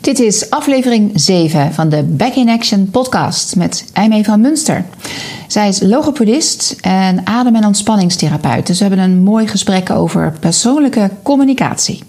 Dit is aflevering 7 van de Back in Action podcast met Aimee van Munster. Zij is logopedist en adem- en ontspanningstherapeut. Dus we hebben een mooi gesprek over persoonlijke communicatie.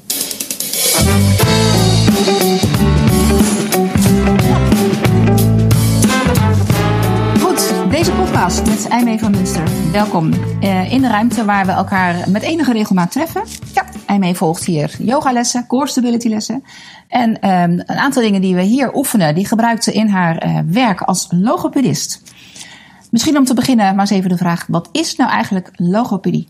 Goed, deze podcast met Aimee van Munster. Welkom eh, in de ruimte waar we elkaar met enige regelmaat treffen. Ja, Aimee volgt hier yogalessen, core stability lessen. En ehm, een aantal dingen die we hier oefenen, die gebruikt ze in haar eh, werk als logopedist. Misschien om te beginnen maar eens even de vraag, wat is nou eigenlijk logopedie?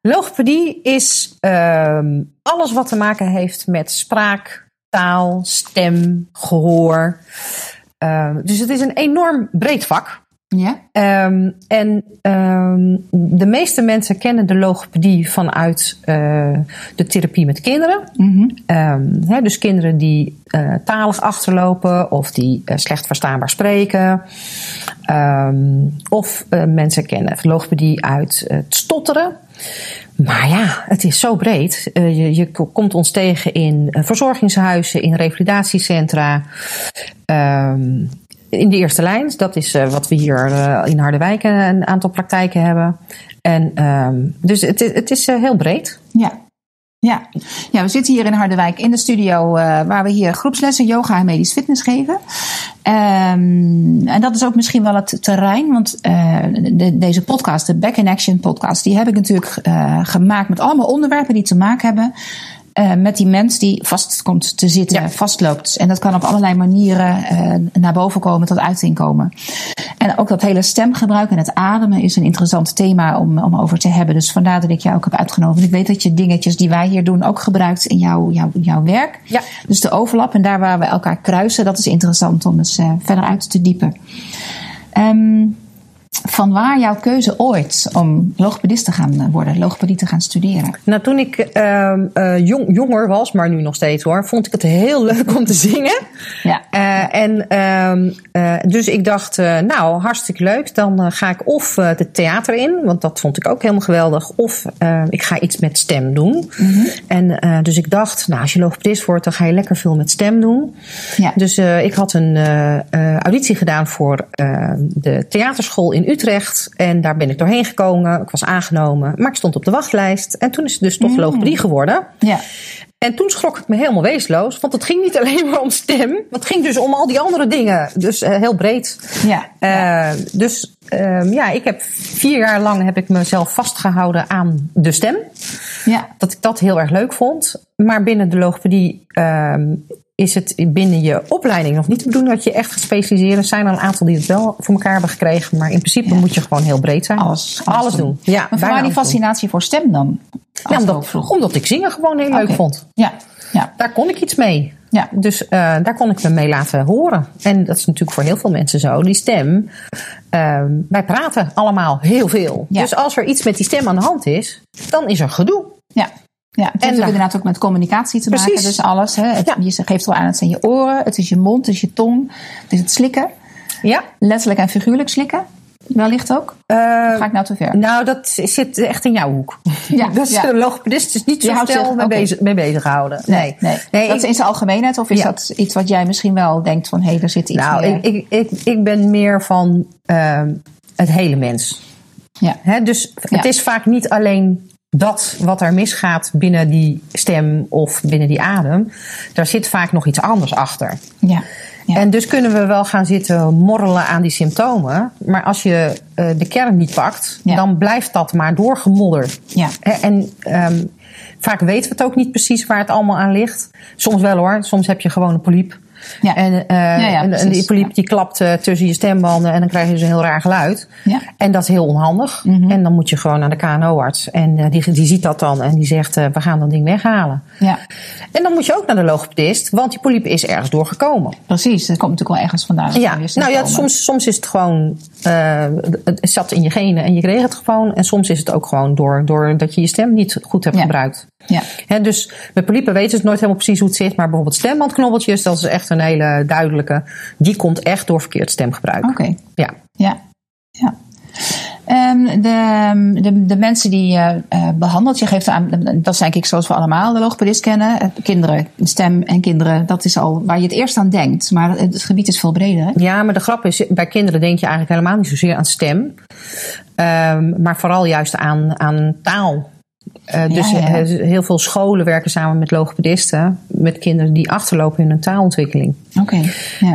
Logopedie is ehm, alles wat te maken heeft met spraak, taal, stem, gehoor. Ehm, dus het is een enorm breed vak. Ja? Ehm, en ehm, de meeste mensen kennen de logopedie vanuit eh, de therapie met kinderen. Ehm, hè, dus kinderen die eh, talig achterlopen of die eh, slecht verstaanbaar spreken. Ehm, of mensen kennen logopedie uit het stotteren. Maar ja, het is zo breed. Je, je ko- komt ons tegen in verzorgingshuizen, in revalidatiecentra. Ehm, in de eerste lijn, dat is eh, wat we hier eh, in Harderwijk een, aantal praktijken hebben. En, ehm, dus het, is- het is eh, heel breed. Ja. Ja. ja, we zitten hier in Harderwijk in de studio waar we hier groepslessen yoga en medisch fitness geven. Ehm, en dat is ook misschien wel het terrein, want de- deze podcast, de Back in Action podcast, die heb ik natuurlijk gemaakt met allemaal onderwerpen die te maken hebben eh, met die mens die vast komt te zitten, Ja. vastloopt. En dat kan op allerlei manieren eh, naar boven komen, tot uiting komen. En ook dat hele stemgebruik en het ademen is een interessant thema om, om over te hebben. Dus vandaar dat ik jou ook heb uitgenodigd. Ik weet dat je dingetjes die wij hier doen ook gebruikt in jouw, jouw, jouw werk. Ja. Dus de overlap en daar waar we elkaar kruisen, dat is interessant om eens eh, verder uit te diepen. Ehm van waar jouw keuze ooit om logopedist te gaan worden, logopedie te gaan studeren? Nou, toen ik ehm, eh, jong, jonger was, maar nu nog steeds hoor, vond ik het heel leuk om te zingen. Ja. Eh, en ehm, eh, dus ik dacht, nou, hartstikke leuk. Dan ga ik of de theater in, want dat vond ik ook helemaal geweldig. Of ik ga iets met stem doen. Mm -hmm. En dus ik dacht, nou, als je logopedist wordt, dan ga je lekker veel met stem doen. Ja. Dus ik had een auditie gedaan voor de theaterschool in Utrecht. En daar ben ik doorheen gekomen. Ik was aangenomen, maar ik stond op de wachtlijst. En toen is het dus toch mm. logopedie geworden. Ja. En toen schrok ik me helemaal weesloos. Want het ging niet alleen maar om stem. Maar het ging dus om al die andere dingen. Dus uh, heel breed. Ja. Uh, dus uh, ja, ik heb vier jaar lang heb ik mezelf vastgehouden aan de stem. Ja. Dat ik dat heel erg leuk vond. Maar binnen de logopedie is het binnen je opleiding nog niet de bedoeling dat je echt gaat specialiseren. Er zijn er een aantal die het wel voor elkaar hebben gekregen. Maar in principe ja. moet je gewoon heel breed zijn. Alles, alles, alles doen. doen. Ja, maar waar die fascinatie doen. voor stem dan? Ja, omdat, omdat ik zingen gewoon heel okay. leuk vond. Ja. ja. Daar kon ik iets mee. Ja. Dus uh, daar kon ik me mee laten horen. En dat is natuurlijk voor heel veel mensen zo. Die stem, uh, wij praten allemaal heel veel. Ja. Dus als er iets met die stem aan de hand is, dan is er gedoe. Ja. Ja, het heeft inderdaad ook met communicatie te Precies. maken. Dus alles. Hè. Het, ja. Je geeft wel aan, het zijn je oren, het is je mond, het is je tong, het is het slikken. Ja. Letterlijk en figuurlijk slikken. Wellicht ook? Uh, ga ik nou te ver? Nou, dat zit echt in jouw hoek. Ja, dat is ja. de logopedist is niet zo snel zich, mee, okay. bezig, mee bezig houden. Nee, nee. nee. nee dat ik, is in zijn algemeenheid? Of is ja. dat iets wat jij misschien wel denkt van... hé, hey, er zit iets nou, meer... ik, ik, ik, ik ben meer van uh, het hele mens. Ja. He, dus ja. het is vaak niet alleen dat wat er misgaat binnen die stem of binnen die adem. Daar zit vaak nog iets anders achter. Ja. Ja. En dus kunnen we wel gaan zitten morrelen aan die symptomen. Maar als je uh, de kern niet pakt, ja. dan blijft dat maar doorgemodderd. Ja. En um, vaak weten we het ook niet precies waar het allemaal aan ligt. Soms wel hoor, soms heb je gewoon een poliep. Ja. En, uh, ja, en, en die poliep die klapt uh, tussen je stembanden en dan krijg je dus een heel raar geluid. Ja. En dat is heel onhandig. Mhm. Mm -hmm. En dan moet je gewoon naar de KNO-arts. En uh, die, die ziet dat dan en die zegt, we gaan dat ding weghalen. Ja. En dan moet je ook naar de logopedist, want die poliep is ergens doorgekomen. Precies, dat komt natuurlijk wel ergens vandaan. Ja, nou ja, soms, soms is het gewoon, het zat in je genen en je kreeg het gewoon. En soms is het ook gewoon door, door dat je je stem niet goed hebt gebruikt. Ja. He, dus met poliepen weten ze het nooit helemaal precies hoe het zit. Maar bijvoorbeeld stembandknobbeltjes, dat is echt een hele duidelijke. Die komt echt door verkeerd stemgebruik. Oké. Okay. Ja. Ja. ja. Ehm, de, de, de mensen die je uh, behandelt, je geeft aan, dat denk ik zoals we allemaal de logopedist kennen. Uh, kinderen, stem en kinderen, dat is al waar je het eerst aan denkt. Maar het gebied is veel breder. Hè? Ja, maar de grap is, bij kinderen denk je eigenlijk helemaal niet zozeer aan stem. Um, maar vooral juist aan, aan taal. Uh, dus ja, ja. heel veel scholen werken samen met logopedisten, met kinderen die achterlopen in hun taalontwikkeling. Oké. Okay,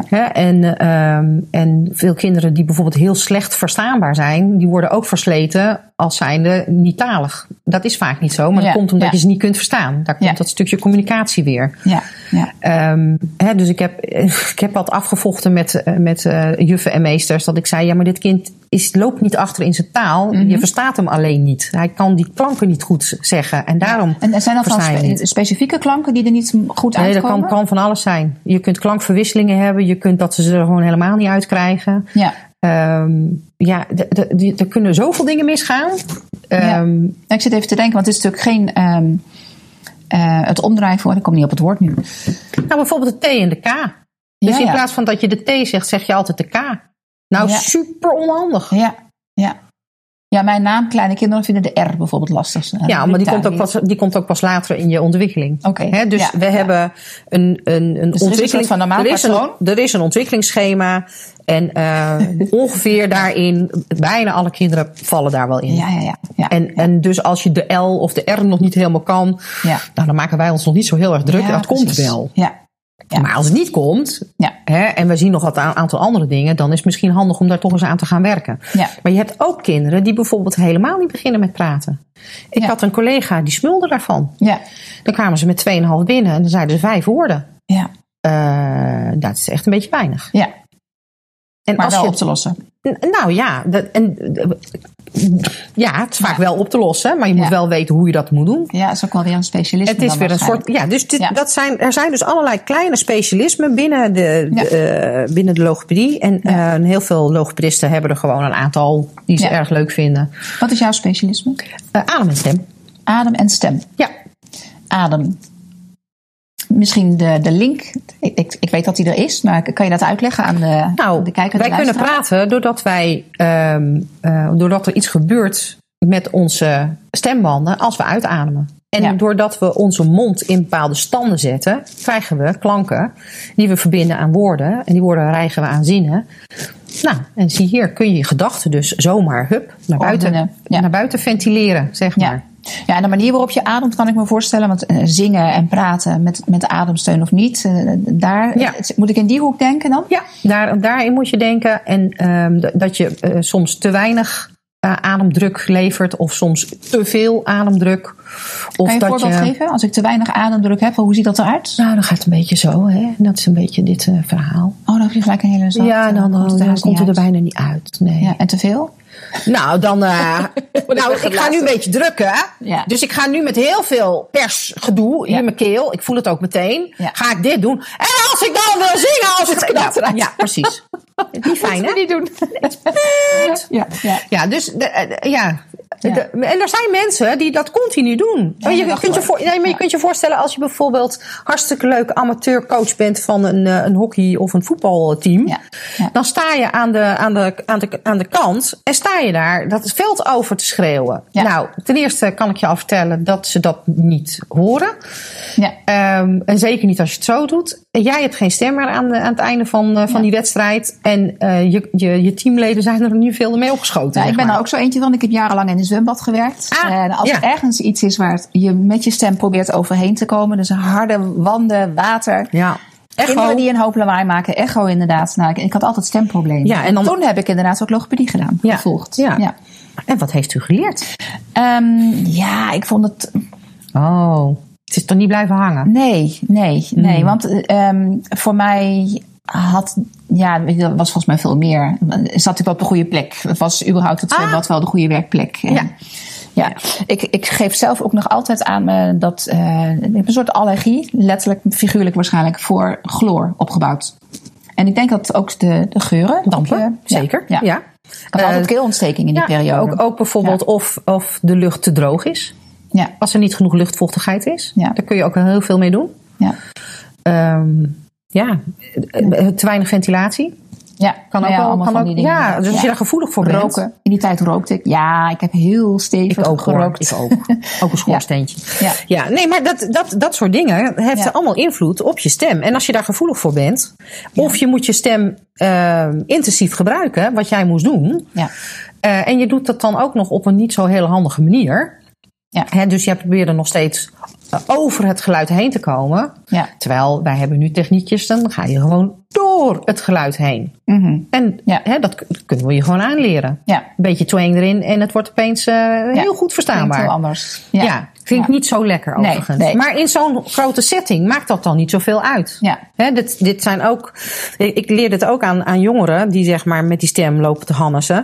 ja. en, um, en veel kinderen die bijvoorbeeld heel slecht verstaanbaar zijn, die worden ook versleten als zijnde niet talig. Dat is vaak niet zo, maar dat komt omdat je ze niet kunt verstaan. Daar komt dat stukje communicatie weer. Ja. Ja. Um, hè, dus ik heb, ik heb wat afgevochten met, met uh, juffen en meesters, dat ik zei: ja, maar dit kind is, loopt niet achter in zijn taal. Mm -hmm. Je verstaat hem alleen niet. Hij kan die klanken niet goed zeggen. En daarom. En zijn dat dan spe specifieke klanken die er niet goed uitkomen? Nee, dat kan, kan van alles zijn. Je kunt klankverwisselingen hebben. Je kunt dat ze er gewoon helemaal niet uitkrijgen. Ja. Um, ja, er kunnen zoveel dingen misgaan. Ja. Um, ik zit even te denken, want het is natuurlijk geen. Um, uh, het omdraaien voor, ik kom niet op het woord nu. Nou, bijvoorbeeld de T en de K. Dus Ja, in plaats van dat je de T zegt, zeg je altijd de K. Nou, super onhandig. Ja, ja. Ja, mijn naam, kleine kinderen vinden de R bijvoorbeeld lastig. Ja, maar die komt, ook pas, die komt ook pas later in je ontwikkeling. Oké, dus ja, we ja. hebben een, een, een Dus ontwikkeling. van normaal er, is een, er is een ontwikkelingsschema. En eh, ongeveer daarin, bijna alle kinderen vallen daar wel in. Ja, ja, ja. ja. En, en dus als je de L of de R nog niet helemaal kan, ja. nou, dan maken wij ons nog niet zo heel erg druk. Ja, dat komt wel. Ja, Ja. Maar als het niet komt, ja, hè, en we zien nog wat een aantal andere dingen, dan is het misschien handig om daar toch eens aan te gaan werken. ja. Maar je hebt ook kinderen die bijvoorbeeld helemaal niet beginnen met praten. Ik had een collega die smulde daarvan. ja. Dan kwamen ze met 2,5 binnen en dan zeiden ze vijf woorden. ja. Eh, dat is echt een beetje weinig. ja. En Maar als wel je, op te lossen. Nou ja, dat, en, ja, het is vaak wel op te lossen, maar je moet wel weten hoe je dat moet doen. Ja, is ook wel weer een specialist. Het is weer een soort. Ja, dus dit. Dat zijn, er zijn dus allerlei kleine specialismen binnen de, eh, binnen de logopedie. En eh, heel veel logopedisten hebben er gewoon een aantal die ze erg leuk vinden. Wat is jouw specialisme? Eh, adem en stem. Adem en stem. Ja. Adem. Misschien de, de link. Ik, ik, ik weet dat die er is, maar kan je dat uitleggen aan de, Nou, de kijker? wij de kunnen praten doordat wij, ehm, eh, doordat er iets gebeurt met onze stembanden als we uitademen. En Ja. doordat we onze mond in bepaalde standen zetten, krijgen we klanken die we verbinden aan woorden. En die woorden rijgen we aan zinnen. Nou, en zie hier kun je je gedachten dus zomaar hup, naar, buiten, Ordenen, ja. naar buiten ventileren, zeg maar. Ja. Ja, en de manier waarop je ademt kan ik me voorstellen. Want eh, zingen en praten met, met ademsteun of niet, eh, daar Ja. moet ik in die hoek denken dan? Ja, daar, daarin moet je denken. En ehm, dat je eh, soms te weinig ademdruk levert, of soms te veel ademdruk. Of Kan je een dat voorbeeld je. geven? Als ik te weinig ademdruk heb, hoe ziet dat eruit? Nou, dan gaat het een beetje zo, hè? Dat is een beetje dit verhaal. Oh, dan heb je gelijk een hele zak. ja, dan, dan, er, dan komt het er bijna niet uit. Nee. Ja, en te veel? Nou, dan. eh, nou, ik ga nu een beetje drukken. Ja. Dus ik ga nu met heel veel persgedoe Ja. in mijn keel. Ik voel het ook meteen. Ja. Ga ik dit doen. En als ik dan wil zingen, als het knalt ja, precies. Niet fijn, hè? niet doen. ja, ja. Ja, dus de, eh, ja. Ja. De- en er zijn mensen die dat continu doen. Ja, je, kunt je, voor, nee, maar je kunt je voorstellen als je bijvoorbeeld hartstikke leuk amateurcoach bent van een, eh, een hockey of een voetbalteam. Ja. Dan sta je aan de, aan, de, aan, de, aan de kant en sta je daar dat veld over te schreeuwen. Nou, ten eerste kan ik je al vertellen dat ze dat niet horen. ja. Ehm, en zeker niet als je het zo doet. En Jij hebt geen stem meer aan, de- aan het einde van, eh, van die wedstrijd. En eh, je, je, je teamleden zijn er nu veel mee opgeschoten. Ik ben maar. er ook zo eentje van. Ik heb jarenlang in een zwembad gewerkt. Ah, en als ja. er ergens iets is waar het je met je stem probeert overheen te komen. Dus harde wanden, water. Ja. Kinderen Echo. die een hoop lawaai maken. Echo inderdaad. Nou, ik, ik had altijd stemproblemen. Ja, en dan- Toen heb ik inderdaad ook logopedie gedaan. Ja, Gevolgd. ja. Ja. En wat heeft u geleerd? Ehm, ja, ik vond het... Oh, het is toch niet blijven hangen? Nee, nee, nee. Hmm. Want ehm, voor mij had... Ja, dat was volgens mij veel meer. Zat ik wel op de goede plek. Het was überhaupt het Ah. zwembad wel de goede werkplek. En- Ja. Ja, ik, ik geef zelf ook nog altijd aan me dat eh, ik heb een soort allergie, letterlijk, figuurlijk waarschijnlijk, voor chloor opgebouwd. En ik denk dat ook de, de geuren. Dampen, je- zeker. Ja. Ja. Ik had altijd Eh, keelontsteking in die Ja, periode. Ook, ook bijvoorbeeld of, of de lucht te droog is. Ja, Als er niet genoeg luchtvochtigheid is. Ja. Daar kun je ook heel veel mee doen. ja, Ehm, ja, eh, te weinig ventilatie. Ja, Kan ook nou ja, wel. allemaal Kan ook, ja, dus als je daar gevoelig voor bent. Roken. In die tijd rookte ik. Ja, ik heb heel stevig Ik ook hoor. gerookt. Ik ook. Ook een schoorsteentje. Ja. Ja, nee, maar dat, dat, dat soort dingen heeft Ja. allemaal invloed op je stem. En als je daar gevoelig voor bent, of je moet je stem eh, intensief gebruiken, wat jij moest doen. Ja. eh, en je doet dat dan ook nog op een niet zo hele handige manier. Ja. Hè, dus jij probeert er nog steeds over het geluid heen te komen. Ja. Terwijl wij hebben nu techniekjes, dan ga je gewoon door het geluid heen. Mhm. En Ja. hè, dat kunnen we je gewoon aanleren. Ja. Een beetje twang erin en het wordt opeens eh, heel goed verstaanbaar. heel anders. Ja, klinkt niet zo lekker overigens. nee. Maar in zo'n grote setting maakt dat dan niet zoveel uit. Ja. Hè, dit, dit zijn ook, ik ik leer dit ook aan, aan jongeren die zeg maar met die stem lopen te hannessen.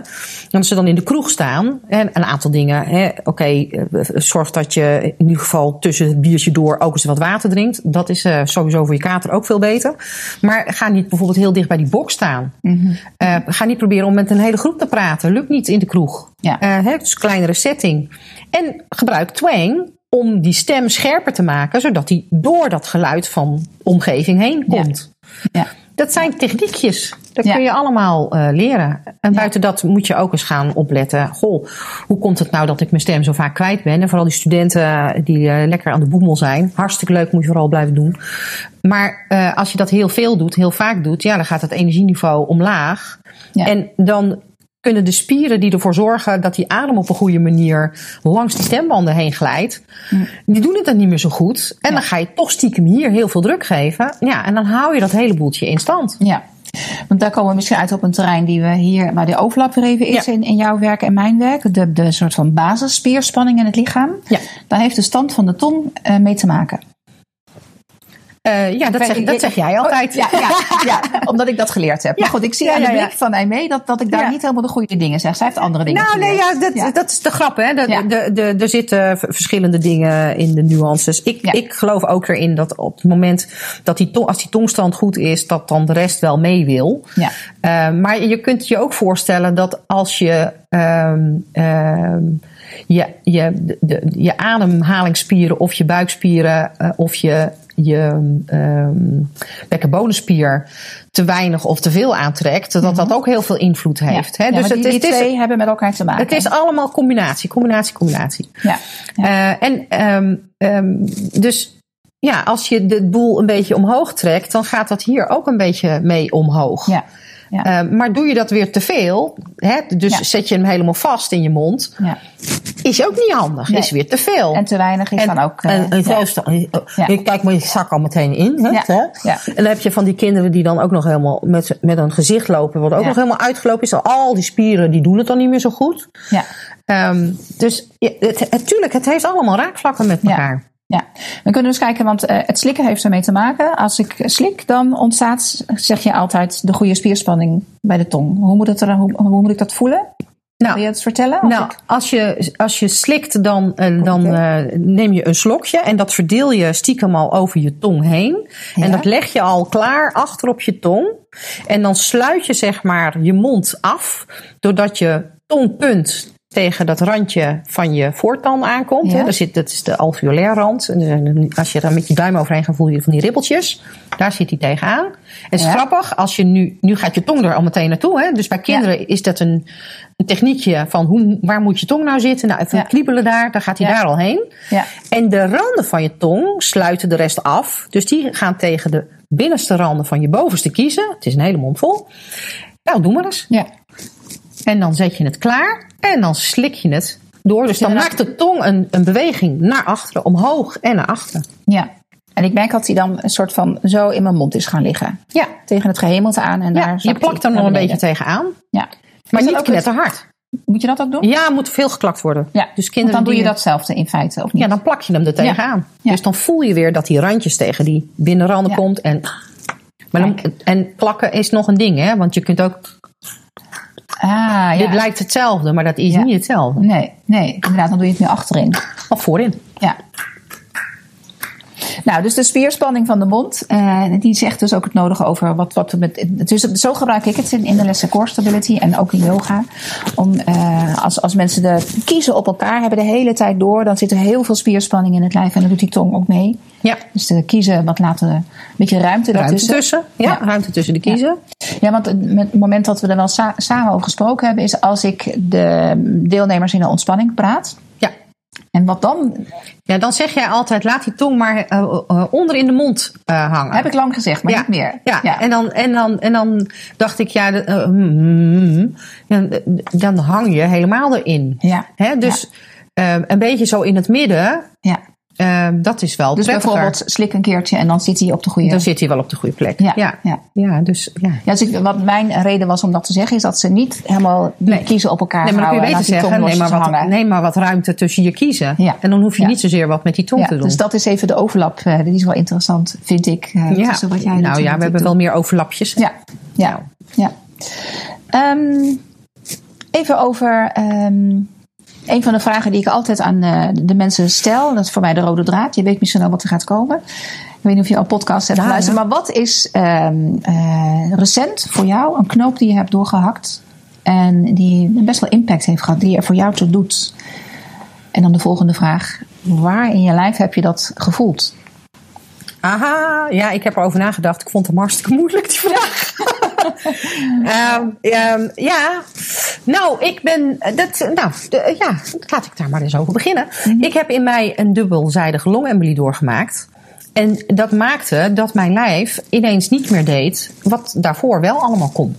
En als ze dan in de kroeg staan, en een aantal dingen. Oké, eh, zorg dat je in ieder geval tussen het biertje door ook eens wat water drinkt. Dat is eh, sowieso voor je kater ook veel beter. Maar ga niet bijvoorbeeld heel dicht bij die box staan. Mhm. Eh, ga niet proberen om met een hele groep te praten. Lukt niet in de kroeg. Ja. Eh, hè, dus kleinere setting. En gebruik twang om die stem scherper te maken, zodat die door dat geluid van omgeving heen Ja. komt. Ja. Dat zijn techniekjes. Dat Ja. kun je allemaal eh, leren. En buiten dat moet je ook eens gaan opletten. Goh, hoe komt het nou dat ik mijn stem zo vaak kwijt ben? En vooral die studenten die eh, lekker aan de boemel zijn. Hartstikke leuk, moet je vooral blijven doen. Maar eh, als je dat heel veel doet, heel vaak doet, ja, dan gaat het energieniveau omlaag. Ja. En dan kunnen de spieren die ervoor zorgen dat die adem op een goede manier langs die stembanden heen glijdt, die doen het dan niet meer zo goed. En dan ga je toch stiekem hier heel veel druk geven. Ja, en dan hou je dat hele boeltje in stand. Ja, want daar komen we misschien uit op een terrein die we hier, waar de overlap weer even is Ja. in, in jouw werk en mijn werk. De, de soort van basisspierspanning in het lichaam. Ja. Daar heeft de stand van de tong eh, mee te maken. Eh, ja, dat zeg, dat zeg jij altijd. Ja, ja, ja, omdat ik dat geleerd heb. Ja. Maar goed, ik zie Ja, aan de blik van Aimee dat, dat ik daar niet helemaal de goede dingen zeg. Zij heeft andere dingen Nou, nee, ja, dat, dat is de grap, hè. De, de, de, er zitten verschillende dingen in de nuances. Ik, ik geloof ook erin dat op het moment dat die tong, als die tongstand goed is, dat dan de rest wel mee wil. Ja. Eh, maar je kunt je ook voorstellen dat als je ehm, ehm, je, je, de, de- je ademhalingsspieren of je buikspieren eh, of je, je ehm bekkenbodemspier te weinig of te veel aantrekt, dat dat ook heel veel invloed heeft. Ja. Hè? Ja, dus het die, is, die het is- twee hebben met elkaar te maken. het is allemaal combinatie, combinatie, combinatie. ja. Ja. Eh, en ehm, ehm, dus ja, als je de boel een beetje omhoog trekt, dan gaat dat hier ook een beetje mee omhoog. Ja. Ja. Eh, maar doe je dat weer te veel, hè, dus Ja. zet je hem helemaal vast in je mond, ja. is ook niet handig. Nee. Is weer te veel. En te weinig is dan ook... eh, en, en dan- Ja. je kijkt maar je zak al meteen in. Hè, Ja. hè? Ja. En dan heb je van die kinderen die dan ook nog helemaal met, met een gezicht lopen, wat ook nog helemaal uitgelopen is. Al die spieren die doen het dan niet meer zo goed. Ja. Ehm, dus ja, het, het, tuurlijk, het heeft allemaal raakvlakken met Ja. elkaar. Ja, we kunnen dus kijken, want eh, het slikken heeft ermee te maken. Als ik slik, dan ontstaat, zeg je altijd, de goede spierspanning bij de tong. Hoe moet, het er, hoe, hoe moet ik dat voelen? Nou, Wil je het vertellen? Als Nou, ik- als je, als je slikt, dan, eh, dan eh, neem je een slokje en dat verdeel je stiekem al over je tong heen. Ja. En dat leg je al klaar achter op je tong. En dan sluit je zeg maar je mond af, doordat je tongpunt tegen dat randje van je voortand aankomt. Ja. Hè. Daar zit, dat is de alveolair rand. En als je daar met je duim overheen gaat, voel je van die ribbeltjes. Daar zit hij tegenaan. En het is Ja. grappig, als je nu, nu gaat je tong er al meteen naartoe. Hè? Dus bij kinderen is dat een, een techniekje van hoe, waar moet je tong nou zitten? Nou, even kriebelen daar, dan gaat hij daar al heen. Ja. En de randen van je tong sluiten de rest af. Dus die gaan tegen de binnenste randen van je bovenste kiezen. Het is een hele mond vol. Nou, doe maar eens. ja. En dan zet je het klaar en dan slik je het door. Dus dan maakt de tong een, een beweging naar achteren, omhoog en naar achteren. ja. En ik merk dat hij dan een soort van zo in mijn mond is gaan liggen. Ja, Tegen het gehemelte aan en ja daar je plakt er nog een beetje tegenaan. Ja. Maar niet ook het- knetterhard. Moet je dat ook doen? Ja, moet veel geklakt worden. Ja. Dus kinderen dan doe je datzelfde in feite, of niet? Ja, dan plak je hem er tegenaan. Ja. Dus dan voel je weer dat die randjes tegen die binnenranden Ja. komt. En, maar dan, en plakken is nog een ding, hè? Want je kunt ook. Ah, ja. Dit lijkt hetzelfde, maar dat is Ja. niet hetzelfde. Nee, nee, inderdaad, dan doe je het nu achterin. Of voorin. Ja. Nou, dus de spierspanning van de mond, eh, die zegt dus ook het nodige over wat, wat we met. Dus zo gebruik ik het in, in de lessen core stability en ook in yoga. Om, eh, als, als mensen de kiezen op elkaar hebben de hele tijd door, dan zit er heel veel spierspanning in het lijf en dan doet die tong ook mee. Ja. Dus de kiezen wat laten een beetje ruimte Ruimte daartussen. tussen. Ja, Ja. ruimte tussen de kiezen. Ja, want het het moment dat we er wel sa- samen over gesproken hebben, is als ik de deelnemers in de ontspanning praat. En wat dan? Ja, dan zeg jij altijd, laat die tong maar eh, eh, onder in de mond eh, hangen. Heb ik lang gezegd, maar ja, niet meer. Ja, En, dan, en, dan, en dan dacht ik, ja, mm, mm, mm. Dan hang je helemaal erin. Ja. Hè? Dus een beetje zo in het midden, ja. Eh, dat is wel Dus prettiger. bijvoorbeeld slik een keertje en dan zit hij op de goede. Dan zit hij wel op de goede plek. Ja, ja. ja. Ja, dus ja. Ja, dus ik, wat mijn reden was om dat te zeggen, is dat ze niet helemaal Nee. kiezen op elkaar Nee, maar dan kun je vrouwen beter zeggen, neem maar, wat, neem maar wat ruimte tussen je kiezen. Ja. En dan hoef je Ja. niet zozeer wat met die tong Ja, te doen. dus dat is even de overlap. eh, die is wel interessant, vind ik. eh, ja. tussen wat jij nou doet ja, we hebben doe. wel meer overlapjes. Ja, ja, ja. Ehm, even over ehm, een van de vragen die ik altijd aan eh, de mensen stel. Dat is voor mij de rode draad. Je weet misschien al wat er gaat komen. Ik weet niet of je al podcast hebt Ja, geluisterd. ja. Maar wat is ehm, eh, recent voor jou een knoop die je hebt doorgehakt? En die best wel impact heeft gehad. Die er voor jou toe doet? En dan de volgende vraag. Waar in je lijf heb je dat gevoeld? Aha, ja, ik heb erover nagedacht. Ik vond hem hartstikke moeilijk, die vraag. Ehm, ehm, ja, nou, ik ben. Dat, nou, de- ja, laat ik daar maar eens over beginnen. Ik heb in mij een dubbelzijdige longembolie doorgemaakt. En dat maakte dat mijn lijf ineens niet meer deed wat daarvoor wel allemaal kon.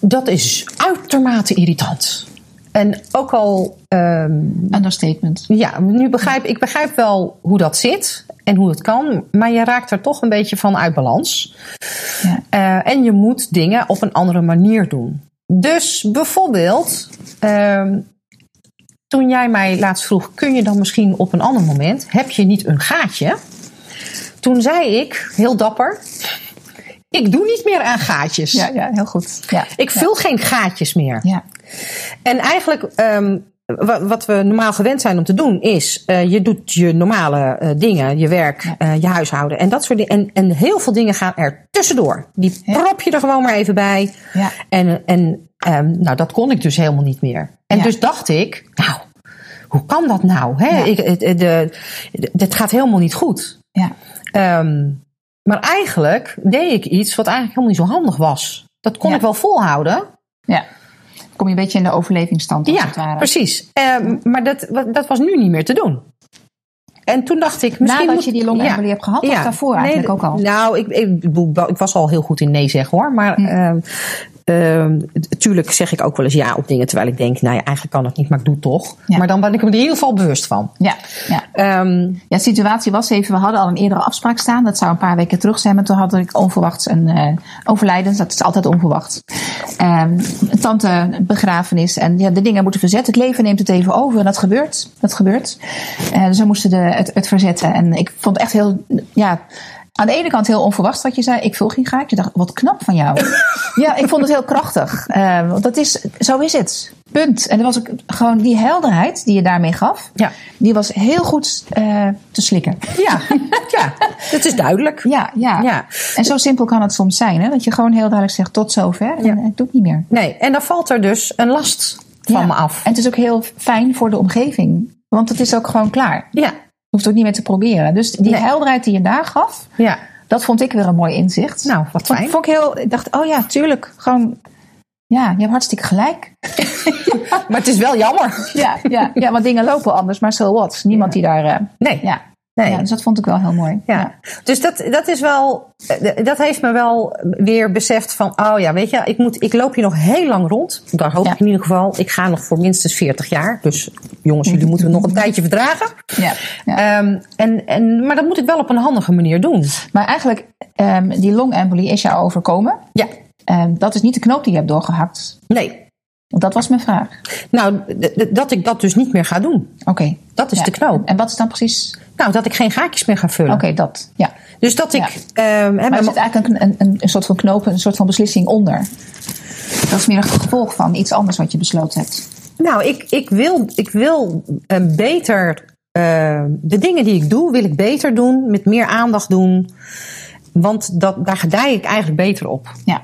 Dat is uitermate irritant. En ook al ehm, Understatement. ja, nu begrijp ik begrijp wel hoe dat zit en hoe het kan, maar je raakt er toch een beetje van uit balans. Ja. Eh, en je moet dingen op een andere manier doen. Dus bijvoorbeeld, ehm, toen jij mij laatst vroeg, kun je dan misschien op een ander moment, heb je niet een gaatje? Toen zei ik, heel dapper, ik doe niet meer aan gaatjes. Ja, ja, heel goed. Ja. Ik vul geen gaatjes meer. Ja. En eigenlijk, ehm, wat we normaal gewend zijn om te doen, is eh, je doet je normale eh, dingen, je werk, eh, je huishouden en dat soort dingen. En, en heel veel dingen gaan er tussendoor. Die Ja. prop je er gewoon maar even bij. Ja. En, en ehm, nou, dat kon ik dus helemaal niet meer. En Ja. dus dacht ik, nou, hoe kan dat nou? Hè? Ik, het, het, de, het gaat helemaal niet goed. Ja. Ehm, maar eigenlijk deed ik iets wat eigenlijk helemaal niet zo handig was. Dat kon ik wel volhouden. Ja. Kom je een beetje in de overlevingsstand als het Ja, ware. precies. Ehm, maar dat, dat was nu niet meer te doen. En toen dacht ik, misschien Nadat moet- je die longembolie hebt gehad, of daarvoor eigenlijk ook al? Nou, ik, ik, ik was al heel goed in nee zeggen hoor. Maar Hm. ehm, tuurlijk zeg ik ook wel eens ja op dingen. Terwijl ik denk, nou ja, eigenlijk kan het niet, maar ik doe het toch. Ja. Maar dan ben ik me er in ieder geval bewust van. Ja, ja. Ehm, ja, de situatie was even, we hadden al een eerdere afspraak staan. Dat zou een paar weken terug zijn, maar toen had ik onverwachts een eh overlijden. Dat is altijd onverwacht. Ehm, een tante, begrafenis en ja, de dingen moeten verzetten. Het leven neemt het even over en dat gebeurt. Dat gebeurt. Eh, dus we moesten de, het, het verzetten. En ik vond het echt heel, ja... Aan de ene kant heel onverwacht wat je zei. Ik vul geen gaatje. Dacht, wat knap van jou. ja, ik vond het heel krachtig. Eh, want dat is, zo is het. Punt. En er was ook gewoon die helderheid die je daarmee gaf. Ja. Die was heel goed eh, te slikken. ja, ja, dat is duidelijk. Ja, ja, Ja. En zo simpel kan het soms zijn. Hè? Dat je gewoon heel duidelijk zegt tot zover. En Ja. ik doe het niet meer. Nee, en dan valt er dus een last van Ja. me af. En het is ook heel fijn voor de omgeving. Want het is ook gewoon klaar. Ja, hoeft ook niet meer te proberen. Dus die Nee. helderheid die je daar gaf. ja. Dat vond ik weer een mooi inzicht. Nou, wat Vond- fijn. Vond ik heel, ik dacht, oh ja, tuurlijk. Gewoon, ja, je hebt hartstikke gelijk. Maar het is wel jammer. Ja, ja, ja want dingen lopen anders, maar so what? Niemand die daar. eh, Nee. ja. Nee. ja, dus dat vond ik wel heel mooi. Ja. Dus dat, dat is wel, eh, dat heeft me wel weer beseft van, oh ja, weet je, ik, moet, ik loop hier nog heel lang rond. Daar hoop Ja. ik in ieder geval. Ik ga nog voor minstens 40 jaar. Dus jongens, jullie moeten het nog een tijdje verdragen. Ja, ja. Ehm, en, en, maar dat moet ik wel op een handige manier doen. Maar eigenlijk, ehm, die longembolie is jou overkomen. Ja. Ehm, dat is niet de knoop die je hebt doorgehakt. Nee. Dat was mijn vraag. Nou, dat ik dat dus niet meer ga doen. Oké. Dat is Ja. de knoop. En wat is dan precies? Nou, dat ik geen gaatjes meer ga vullen. Oké, dat. Ja. Dus dat ik. Ja. ehm, Maar er zit eigenlijk een, een, een, een soort van knoop, een soort van beslissing onder. Dat is meer een gevolg van iets anders wat je besloten hebt. Nou, ik, ik wil, ik wil eh, beter. eh, de dingen die ik doe, wil ik beter doen, met meer aandacht doen. Want dat, daar gedij ik eigenlijk beter op. Ja.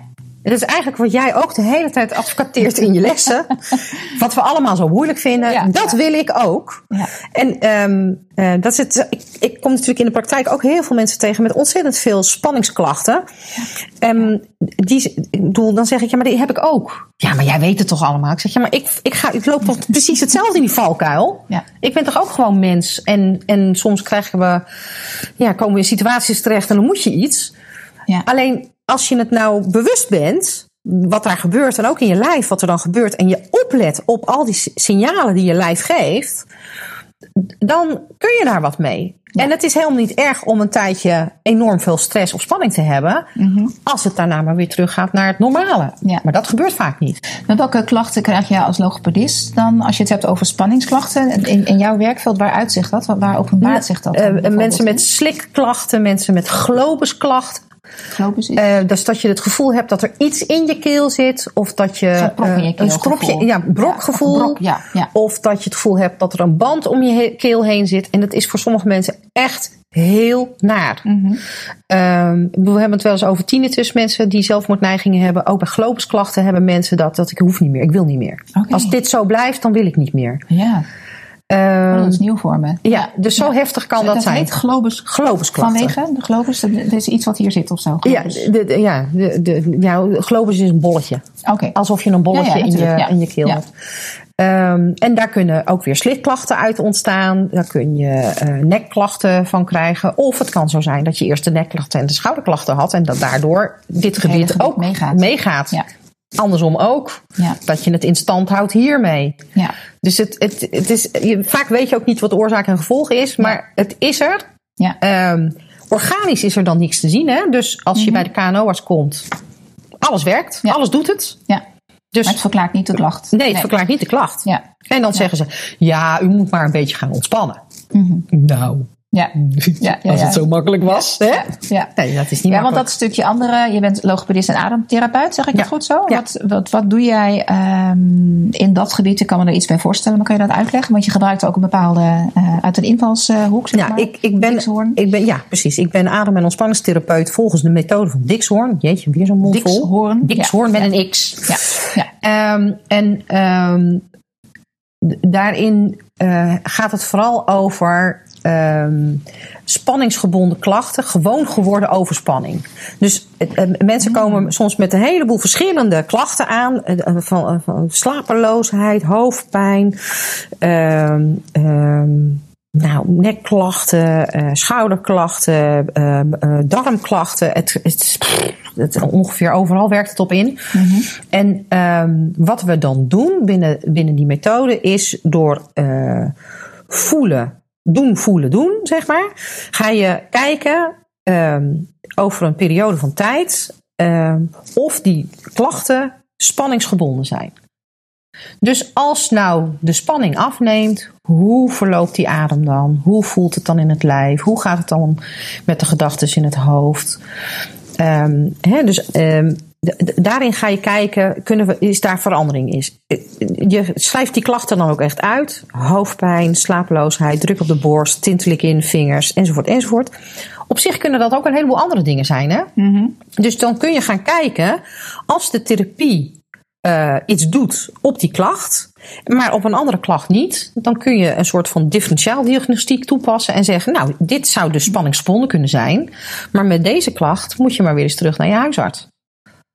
Dat is eigenlijk wat jij ook de hele tijd advocateert in je lessen. wat we allemaal zo moeilijk vinden. Ja, dat ja. wil ik ook. Ja. En ehm, eh, dat is het, ik, ik kom natuurlijk in de praktijk ook heel veel mensen tegen met ontzettend veel spanningsklachten. Ehm, die, ik bedoel, dan zeg ik, ja, maar die heb ik ook. Ja, maar jij weet het toch allemaal? Ik zeg, ja, maar ik, ik, ga, ik loop toch precies hetzelfde in die valkuil? Ik ben toch ook gewoon mens? En, en soms krijgen we, ja, komen we in situaties terecht en dan moet je iets. Ja. Alleen als je het nou bewust bent, wat daar gebeurt en ook in je lijf wat er dan gebeurt, en je oplet op al die si- signalen die je lijf geeft, dan kun je daar wat mee. En het is helemaal niet erg om een tijdje enorm veel stress of spanning te hebben, als het daarna maar weer teruggaat naar het normale. Mhm. Ja. Maar dat gebeurt vaak niet. Met welke klachten krijg je als logopedist dan, als je het hebt over spanningsklachten? In, in jouw werkveld, waar uitzicht dat? Waar openbaart zich dat? Eh, bijvoorbeeld mensen met slikklachten, mensen met globusklachten. Eh, dus dat je het gevoel hebt dat er iets in je keel zit. Of dat je keel een stropje, ja, brokgevoel. Ja, brok, ja, ja. Of dat je het gevoel hebt dat er een band om je keel heen zit. En dat is voor sommige mensen echt heel naar. Mhm. Ehm, we hebben het wel eens over tinnitus. Mensen die zelfmoordneigingen hebben. Ook bij globusklachten hebben mensen dat. Dat ik hoef niet meer. Ik wil niet meer. Als dit zo blijft, dan wil ik niet meer. Ja, oh, dat is nieuw voor me. ja, dus zo heftig kan dat, dat zijn. heet globus Globusklachten. vanwege de globus. Dat dat is iets wat hier zit of zo. Ja, globus. de, de- ja, de, de, ja, globus is een bolletje. Oké. Alsof je een bolletje Ja, in, je, in je keel hebt. Ehm, en daar kunnen ook weer slikklachten uit ontstaan. Daar kun je eh, nekklachten van krijgen. Of het kan zo zijn dat je eerst de nekklachten en de schouderklachten had. En dat daardoor dit gebied ook meegaat. meegaat. Andersom ook. Ja. Dat je het in stand houdt hiermee. Ja. Dus het, het, het is, je, vaak weet je ook niet wat de oorzaak en gevolg is. Maar het is er. Ja. Ehm, organisch is er dan niks te zien. Hè? Dus als je bij de KNO'ers komt, alles werkt, Mhm. Alles doet het. ja. Dus Maar het verklaart niet de klacht. nee, het verklaart niet de klacht. Ja. En dan zeggen ze, ja, u moet maar een beetje gaan ontspannen. Nou, Ja. Ja, ja, als het zo makkelijk was. Hè? Ja. Nee, dat is niet Ja, want dat stukje andere, je bent logopedist en ademtherapeut, zeg ik dat goed zo? Wat, wat, wat doe jij ehm, in dat gebied? Ik kan me er iets bij voorstellen, maar kan je dat uitleggen? Want je gebruikt ook een bepaalde, eh, uit een invalshoek, zeg Ja, maar. ik, ik ben, Dixhoorn. ik ben, ja, precies. Ik ben adem- en ontspanningstherapeut volgens de methode van Dixhoorn. Jeetje, weer zo'n mond vol. Dixhoorn. Dixhoorn Ja. met een X. Ja, ja. Ehm, en ehm, daarin eh, gaat het vooral over ehm, spanningsgebonden klachten, gewoon geworden overspanning. Dus eh, eh, mensen Hmm. komen soms met een heleboel verschillende klachten aan, eh, van, van slapeloosheid, hoofdpijn. ehm, ehm, nou, nekklachten, schouderklachten, darmklachten. Het, het, het, ongeveer overal werkt het op in. En ehm, wat we dan doen binnen, binnen die methode is door voelen, doen, voelen, doen, zeg maar. Ga je kijken ehm, over een periode van tijd ehm, of die klachten spanningsgebonden zijn. Dus als nou de spanning afneemt, hoe verloopt die adem dan? Hoe voelt het dan in het lijf? Hoe gaat het dan met de gedachten in het hoofd? Ehm, dus daarin ga je kijken, kunnen we, is daar verandering is. Je schrijft die klachten dan ook echt uit. Hoofdpijn, slapeloosheid, druk op de borst, tintelik in vingers, enzovoort, enzovoort. Op zich kunnen dat ook een heleboel andere dingen zijn. Hè? Dus dan kun je gaan kijken, als de therapie eh, iets doet op die klacht, maar op een andere klacht niet, dan kun je een soort van differentiaaldiagnostiek toepassen en zeggen, nou, dit zou dus spanningsgebonden kunnen zijn, maar met deze klacht moet je maar weer eens terug naar je huisarts.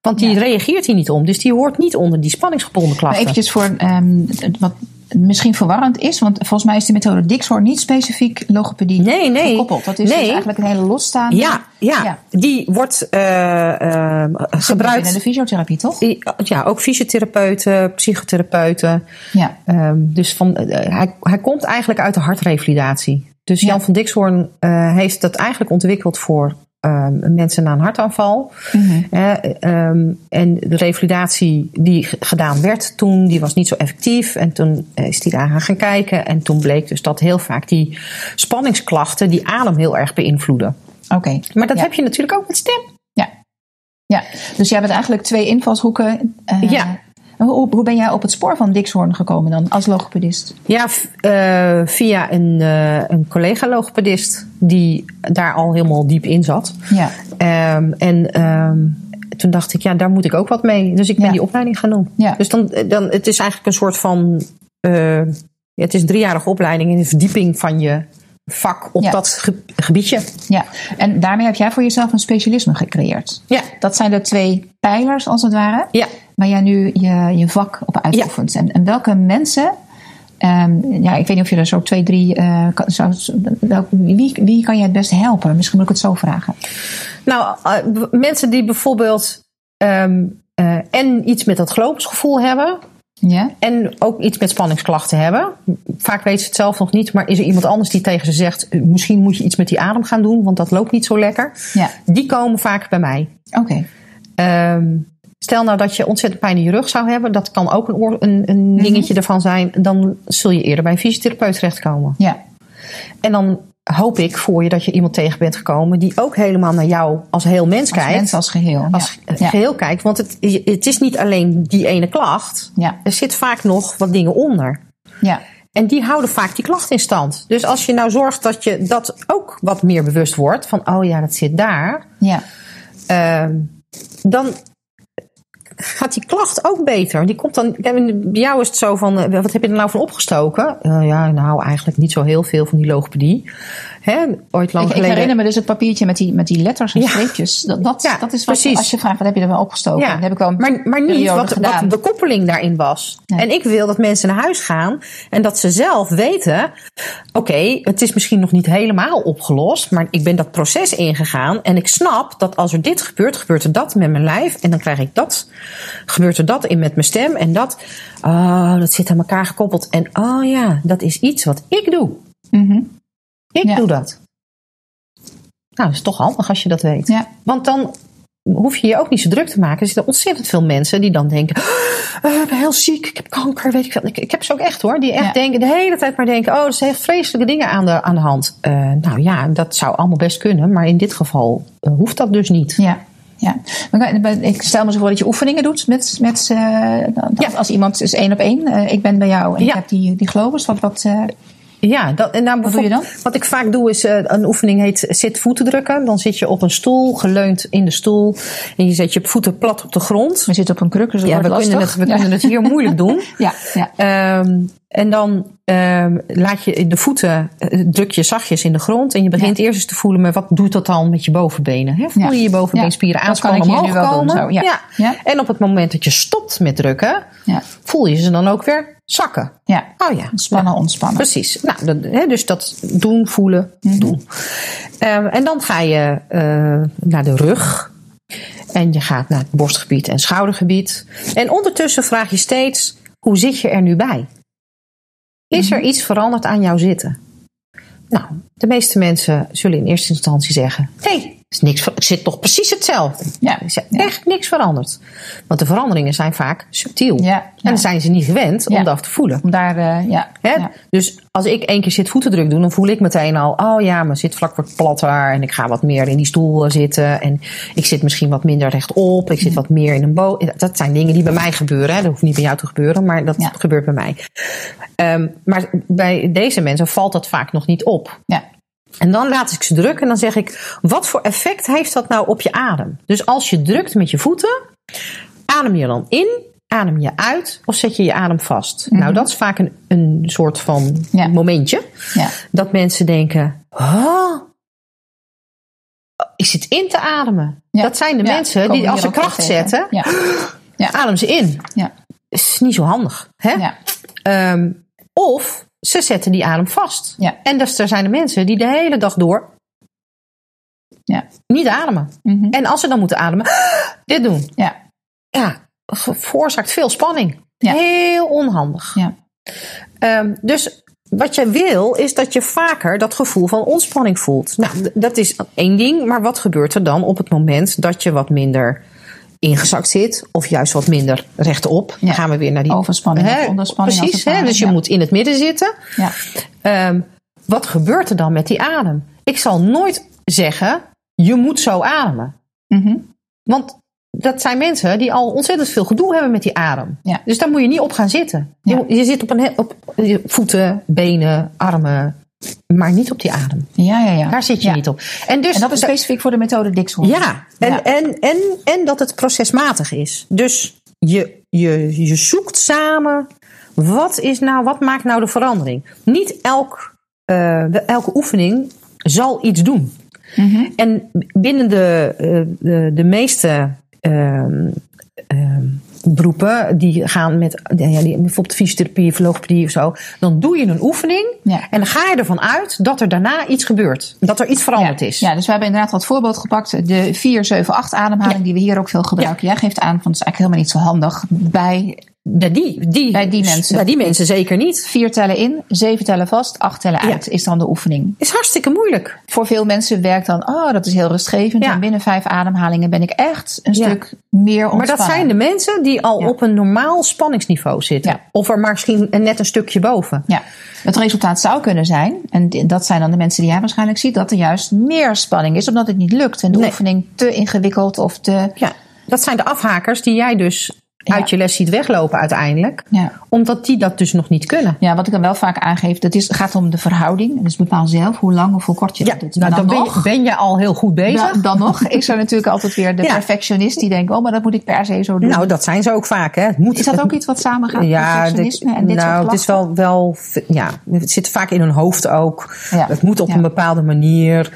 Want die Ja. reageert hier niet om, dus die hoort niet onder die spanningsgebonden klachten. eventjes voor ehm, wat misschien verwarrend is, want volgens mij is de methode Dixhoorn niet specifiek logopedie Nee, nee. gekoppeld. Dat is Nee. dus eigenlijk een hele losstaande. ja, ja, Ja. die wordt eh, eh, gebruikt. Binnen de fysiotherapie, toch? Ja, ook fysiotherapeuten, psychotherapeuten. Ja. Ehm, dus van, eh, hij, hij komt eigenlijk uit de hartrevalidatie. Dus Jan Ja. van Dixhoorn heeft dat eigenlijk ontwikkeld voor ehm, mensen na een hartaanval. Mhm. Eh, ehm, en de revalidatie die gedaan werd toen, die was niet zo effectief. En toen eh, is hij daar gaan kijken. En toen bleek dus dat heel vaak die spanningsklachten die adem heel erg beïnvloeden. Oké. Maar dat Ja. heb je natuurlijk ook met stem. Ja. ja. Dus jij hebt eigenlijk twee invalshoeken. eh, Ja. Hoe, hoe ben jij op het spoor van Dixhoorn gekomen dan als logopedist? Ja, eh, via een, eh, een collega-logopedist die daar al helemaal diep in zat. Ja. Ehm, en ehm, toen dacht ik, ja, daar moet ik ook wat mee. Dus ik ben Ja. die opleiding gaan doen. Ja. Dus dan, dan, het is eigenlijk een soort van. eh, het is een driejarige opleiding in de verdieping van je vak op Ja. dat ge- gebiedje. Ja, en daarmee heb jij voor jezelf een specialisme gecreëerd. Ja. Dat zijn de twee pijlers, als het ware, Ja. Waar jij nu je, je vak op uitoefent. En, en welke mensen, ehm, ja, ik weet niet of je er zo twee, drie, eh, kan, welk- wie, wie kan je het beste helpen? Misschien moet ik het zo vragen. Nou, eh, mensen die bijvoorbeeld. ehm, eh, en iets met dat geloofsgevoel hebben. Ja? En ook iets met spanningsklachten hebben. Vaak weten ze het zelf nog niet, maar is er iemand anders die tegen ze zegt: misschien moet je iets met die adem gaan doen, want dat loopt niet zo lekker. Ja, Die komen vaak bij mij. oké. Ehm, stel nou dat je ontzettend pijn in je rug zou hebben, dat kan ook een, een, een dingetje ervan zijn. Dan zul je eerder bij een fysiotherapeut terechtkomen. Ja, En dan hoop ik voor je dat je iemand tegen bent gekomen die ook helemaal naar jou als heel mens als kijkt. mensen als geheel. als ja. Geheel kijkt. Want het, het is niet alleen die ene klacht. Ja. Er zit vaak nog wat dingen onder. Ja. En die houden vaak die klacht in stand. Dus als je nou zorgt dat je dat ook wat meer bewust wordt. Van, oh ja, dat zit daar. Ja. Ehm, dan gaat die klacht ook beter. Die komt dan, bij jou is het zo van, eh, wat heb je er nou van opgestoken? Eh, ja, nou eigenlijk niet zo heel veel van die logopedie. Hè, ooit lang Ik, ik geleden. herinner me dus het papiertje met die, met die letters en Ja. streepjes. Dat, dat, Ja, dat is wat, precies. als je vraagt, wat heb je er wel opgestoken? Ja, Dat heb ik wel een maar, maar niet wat, wat de koppeling daarin was. Nee. En ik wil dat mensen naar huis gaan en dat ze zelf weten: oké, het is misschien nog niet helemaal opgelost, maar ik ben dat proces ingegaan en ik snap dat als er dit gebeurt, gebeurt er dat met mijn lijf en dan krijg ik dat, gebeurt er dat in met mijn stem en dat. Oh, dat zit aan elkaar gekoppeld. En oh ja, dat is iets wat ik doe. Mhm. Ik Ja. doe dat. Nou, dat is toch handig als je dat weet. Ja. Want dan hoef je je ook niet zo druk te maken. Er zitten ontzettend veel mensen die dan denken... "Oh, ik ben heel ziek, ik heb kanker, weet ik veel. Ik, ik heb ze ook echt hoor. Die echt Ja. denken, de hele tijd maar denken... oh, er zijn vreselijke dingen aan de, aan de hand. Eh, nou ja, dat zou allemaal best kunnen. Maar in dit geval eh, hoeft dat dus niet. Ja. Ja, ik stel me zo voor dat je oefeningen doet met, met eh, dat- Ja. als iemand is één op één. Eh, ik ben bij jou en ik heb die, die globus. Wat, wat, eh, Ja, dat, en nou, Wat doe je dan? Wat ik vaak doe is, eh, een oefening heet zit voeten drukken. Dan zit je op een stoel, geleund in de stoel. En je zet je voeten plat op de grond. we zitten op een kruk, dus dat Ja, we, kunnen het, we ja. kunnen het hier moeilijk doen. Ja, ja. Ehm, en dan ehm, laat je de voeten, eh, druk je zachtjes in de grond. En je begint eerst eens te voelen met wat doet dat dan met je bovenbenen. Hè? Voel Ja. je je bovenbeenspieren Ja, aanspannen, omhoog doen, komen. zo, ja. Ja. En op het moment dat je stopt met drukken, ja. voel je ze dan ook weer zakken. ja. Oh ja. Spannen, ontspannen. Precies. Nou, dat, hè, dus dat doen, voelen, Mhm. doen. Ehm, en dan ga je eh, naar de rug. En je gaat naar het borstgebied en schoudergebied. En ondertussen vraag je steeds, hoe zit je er nu bij? Is er iets veranderd aan jouw zitten? Nou, de meeste mensen zullen in eerste instantie zeggen: nee, is niks, ik zit toch precies hetzelfde. Ja. Er is echt niks veranderd. Want de veranderingen zijn vaak subtiel. Ja, En dan zijn ze niet gewend om dat te voelen. Om daar, eh, ja. Dus als ik één keer zit voetendruk doen, dan voel ik meteen al, oh ja, mijn zitvlak wordt platter en ik ga wat meer in die stoel eh, zitten en ik zit misschien wat minder rechtop, ik zit wat meer in een bo. Dat zijn dingen die bij mij gebeuren. Hè? Dat hoeft niet bij jou te gebeuren, maar dat Ja. gebeurt bij mij. Ehm, maar bij deze mensen valt dat vaak nog niet op. ja. En dan laat ik ze drukken en dan zeg ik, wat voor effect heeft dat nou op je adem? Dus als je drukt met je voeten, adem je dan in, adem je uit of zet je je adem vast? Nou, dat is vaak een, een soort van Mhm. Ja. momentje. Ja. Dat mensen denken, oh, ik zit in te ademen. Ja. Dat zijn de mensen die als ze kracht zetten, Ja. Ja. adem ze in. Ja. Is niet zo handig. Hè? Ja. Ehm, of ze zetten die adem vast. Ja. En dus er zijn de mensen die de hele dag door Ja. niet ademen. Mhm. En als ze dan moeten ademen, dit doen. Ja. Ja, veroorzaakt veel spanning. Ja. Heel onhandig. Ja. Ehm, dus wat je wil, is dat je vaker dat gevoel van ontspanning voelt. Nou, dat is één ding. Maar wat gebeurt er dan op het moment dat je wat minder ingezakt zit? Of juist wat minder rechtop? Dan gaan we weer naar die... Overspanning Hè, onderspanning Precies, hè? dus je moet in het midden zitten. Ja. Ehm, wat gebeurt er dan met die adem? Ik zal nooit zeggen, je moet zo ademen. Mhm. Want dat zijn mensen die al ontzettend veel gedoe hebben met die adem. Ja. Dus daar moet je niet op gaan zitten. Ja. Je, je zit op, een, op je voeten, benen, armen, maar niet op die adem. Ja, ja, ja. Daar zit je Ja. niet op. En, dus, En dat is specifiek voor de methode Dixon. Ja, en, Ja. En, en, en dat het procesmatig is. Dus je, je, je zoekt samen, wat, is nou, wat maakt nou de verandering? Niet elk, eh, de- elke oefening zal iets doen. Mhm. En binnen de, eh, de, de meeste ehm, ehm, beroepen die gaan met ja, die, bijvoorbeeld fysiotherapie, logopedie of zo, dan doe je een oefening Ja. en dan ga je ervan uit dat er daarna iets gebeurt, dat er iets veranderd ja. is. Ja, dus we hebben inderdaad wat voorbeeld gepakt. De 4, 7, 8 ademhaling die we hier ook veel gebruiken. Jij geeft aan van het is eigenlijk helemaal niet zo handig bij Bij die, die, Bij die mensen. Bij die mensen zeker niet. vier tellen in, zeven tellen vast, acht tellen Ja. uit is dan de oefening. Is hartstikke moeilijk. Voor veel mensen werkt dan, oh dat is heel rustgevend. Ja. En binnen vijf ademhalingen ben ik echt een Ja. stuk meer ontspannen. Maar dat zijn de mensen die al op een normaal spanningsniveau zitten. Ja. Of er maar misschien net een stukje boven. Ja, het resultaat zou kunnen zijn, en dat zijn dan de mensen die jij waarschijnlijk ziet, dat er juist meer spanning is, omdat het niet lukt. En de Nee. oefening te ingewikkeld of te. Ja, dat zijn de afhakers die jij dus Ja. uit je les ziet weglopen uiteindelijk. Ja. Omdat die dat dus nog niet kunnen. Ja, wat ik dan wel vaak aangeef, dat is, gaat om de verhouding. Dus bepaal zelf hoe lang of hoe kort je Ja, dat doet. nou, dan ben nog, ben je al heel goed bezig. dan, dan nog is er natuurlijk altijd weer de perfectionist die denkt, oh, maar dat moet ik per se zo doen. Nou, dat zijn ze ook vaak. Hè. Moet, is dat het- ook iets wat samengaat? Ja, perfectionisme dit, en dit nou, het is wel, wel, ja, het zit vaak in hun hoofd ook. Het moet op een bepaalde manier.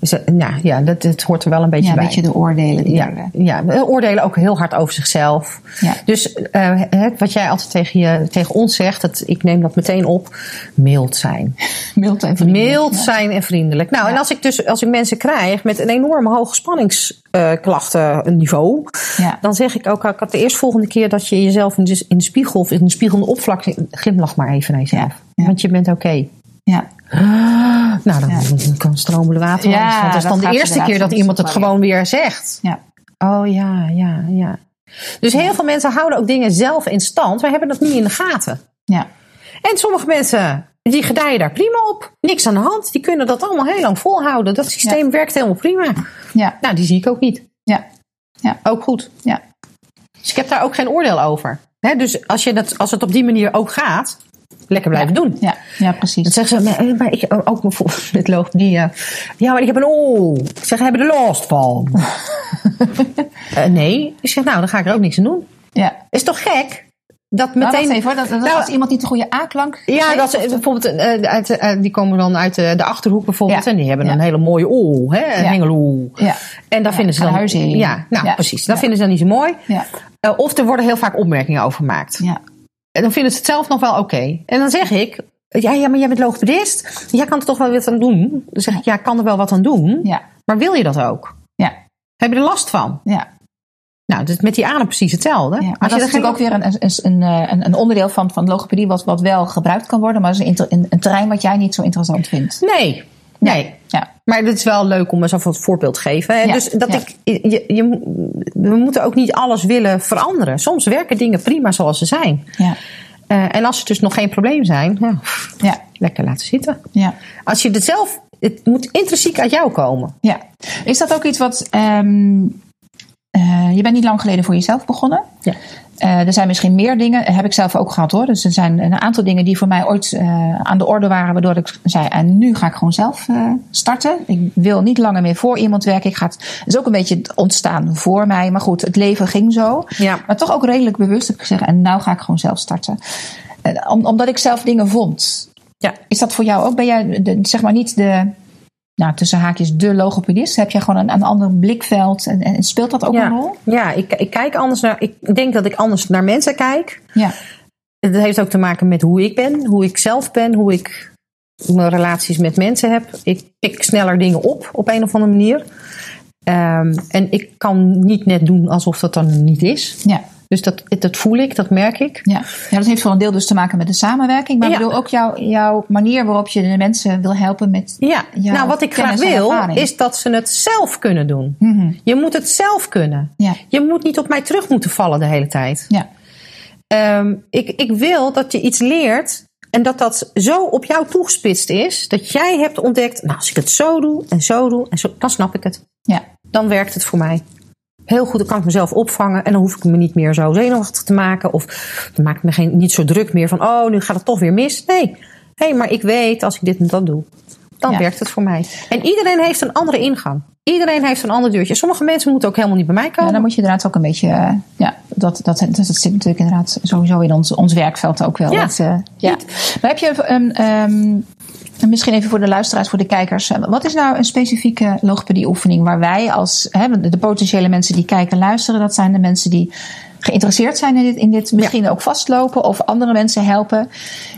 Dus, eh, nou, ja, dat, dat hoort er wel een beetje Ja, een bij. beetje de oordelen die Ja, er, ja, we oordelen ook heel hard over zichzelf. Ja. Dus eh, wat jij altijd tegen, je, tegen ons zegt, dat, ik neem dat meteen op, mild zijn. mild en vriendelijk. Mild Ja. zijn en vriendelijk. Nou, Ja. en als ik dus als ik mensen krijg met een enorm hoog spanningsklachtenniveau, Ja. dan zeg ik ook, ik had de eerstvolgende keer dat je jezelf in de, in de spiegel of in de spiegelende opvlak glimlach maar even naar jezelf. Ja. Ja. Want je bent oké. Ja. Nou, dan Ja. kan stromende water Ja, langs. Want dat is dat dan de eerste keer dat iemand het gewoon weer zegt. Ja. Oh ja, ja, ja. Dus heel veel mensen houden ook dingen zelf in stand. Wij hebben dat niet in de gaten. Ja. En sommige mensen, die gedijen daar prima op. Niks aan de hand. Die kunnen dat allemaal heel lang volhouden. Dat systeem werkt helemaal prima. Ja. Nou, die zie ik ook niet. Ja. Ja. Ook goed. Ja. Dus ik heb daar ook geen oordeel over. Hè, dus als, je dat, als het op die manier ook gaat, lekker blijven doen. Ja. Ja, Dan precies. zeggen ze, maar, maar ik ook bijvoorbeeld met logopedie. ja. Ja, maar ik heb een oor. Ik zeg, hebben er last van? Eh, nee. Ik zeg, nou, dan ga ik er ook niks aan doen. Ja. Is toch gek? Dat Maar meteen. wacht even hoor, dat, dat Nou, als iemand niet de goede aanklank Ja, geeft, dat ze, bijvoorbeeld, eh, uit, die komen dan uit de, de achterhoek bijvoorbeeld. Ja. En die hebben Ja. een hele mooie ool, hè, een Ja. hengeloel. Ja. En daar vinden ze dan. gehuizing. Ja, nou precies. Dat vinden ze dan niet zo mooi. Ja. Of er worden heel vaak opmerkingen over gemaakt. Ja. En dan vinden ze het zelf nog wel oké. En dan zeg ik. Ja, ja, maar jij bent logopedist. Jij kan er toch wel wat aan doen? Dan zeg ik, ja, ik kan er wel wat aan doen. Ja. Maar wil je dat ook? Ja. Heb je er last van? Ja. Nou, is met die adem precies hetzelfde. Ja, maar Als dat je is natuurlijk ook weer een, een, een, een, een onderdeel van, van logopedie wat, wat wel gebruikt kan worden, maar is een, een terrein wat jij niet zo interessant vindt. Nee, nee. Ja, Maar het is wel leuk om even een voorbeeld te geven. Hè? Ja, Dus dat ja. ik, je, je, we moeten ook niet alles willen veranderen. Soms werken dingen prima zoals ze zijn. ja, Eh, en als er dus nog geen probleem zijn, ja, ja, lekker laten zitten. ja. Als je het zelf, het moet intrinsiek uit jou komen. ja. Is dat ook iets wat. ehm, eh, je bent niet lang geleden voor jezelf begonnen. Ja. Eh, er zijn misschien meer dingen, heb ik zelf ook gehad hoor. Dus er zijn een aantal dingen die voor mij ooit eh, aan de orde waren, waardoor ik zei: en nu ga ik gewoon zelf eh, starten. Ik wil niet langer meer voor iemand werken. Ik ga het, het is ook een beetje ontstaan voor mij, maar goed, het leven ging zo. Ja. Maar toch ook redelijk bewust heb ik gezegd: en nou ga ik gewoon zelf starten. Om, omdat ik zelf dingen vond. Ja. Is dat voor jou ook? Ben jij de, zeg maar niet de, nou, tussen haakjes, de logopedist? Heb jij gewoon een, een ander blikveld en, en speelt dat ook een rol? ja ik, ik kijk anders naar. Ik denk dat ik anders naar mensen kijk. Ja. Het heeft ook te maken met hoe ik ben, hoe ik zelf ben, hoe ik mijn relaties met mensen heb. Ik pik sneller dingen op op een of andere manier. Ehm, en ik kan niet net doen alsof dat dan niet is. Ja. Dus dat, dat voel ik, dat merk ik. Ja. ja, dat heeft voor een deel dus te maken met de samenwerking. Maar Ja. ik bedoel ook jouw, jouw manier waarop je de mensen wil helpen met. Ja, nou wat ik graag wil, is dat ze het zelf kunnen doen. Mhm. Je moet het zelf kunnen. Ja. Je moet niet op mij terug moeten vallen de hele tijd. Ja. Ehm, ik, ik wil dat je iets leert en dat dat zo op jou toegespitst is, dat jij hebt ontdekt, nou als ik het zo doe en zo doe, en zo, dan snap ik het. Ja. Dan werkt het voor mij. Heel goed, dan kan ik mezelf opvangen en dan hoef ik me niet meer zo zenuwachtig te maken. Of dan maak ik me geen, niet zo druk meer van, oh, nu gaat het toch weer mis. Nee, hey, maar ik weet als ik dit en dat doe, dan Ja. werkt het voor mij. En iedereen heeft een andere ingang. Iedereen heeft een ander deurtje. Sommige mensen moeten ook helemaal niet bij mij Ja, komen. dan moet je inderdaad ook een beetje. eh, ja, dat, dat, dat, dat zit natuurlijk inderdaad sowieso in ons, ons werkveld ook wel. Ja. Dat, eh, ja. Maar heb je. ehm, ehm, misschien even voor de luisteraars, voor de kijkers. eh, Wat is nou een specifieke logopedie-oefening waar wij als. Hè, de potentiële mensen die kijken en luisteren, dat zijn de mensen die geïnteresseerd zijn in dit, in dit misschien ook vastlopen of andere mensen helpen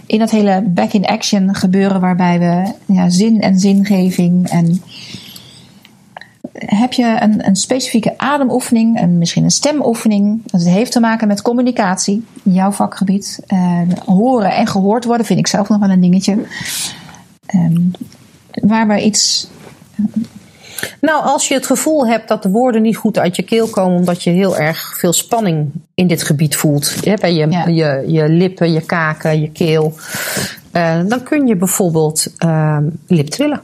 in dat hele back-in-action gebeuren waarbij we ja, zin en zingeving en heb je een, een specifieke ademoefening, en misschien een stemoefening. Dat heeft te maken met communicatie, jouw vakgebied. Eh, horen en gehoord worden vind ik zelf nog wel een dingetje. Ehm, waar we iets. Nou, als je het gevoel hebt dat de woorden niet goed uit je keel komen, omdat je heel erg veel spanning in dit gebied voelt, hè, bij je, Ja. je, je lippen, je kaken, je keel, eh, dan kun je bijvoorbeeld uh, liptrillen.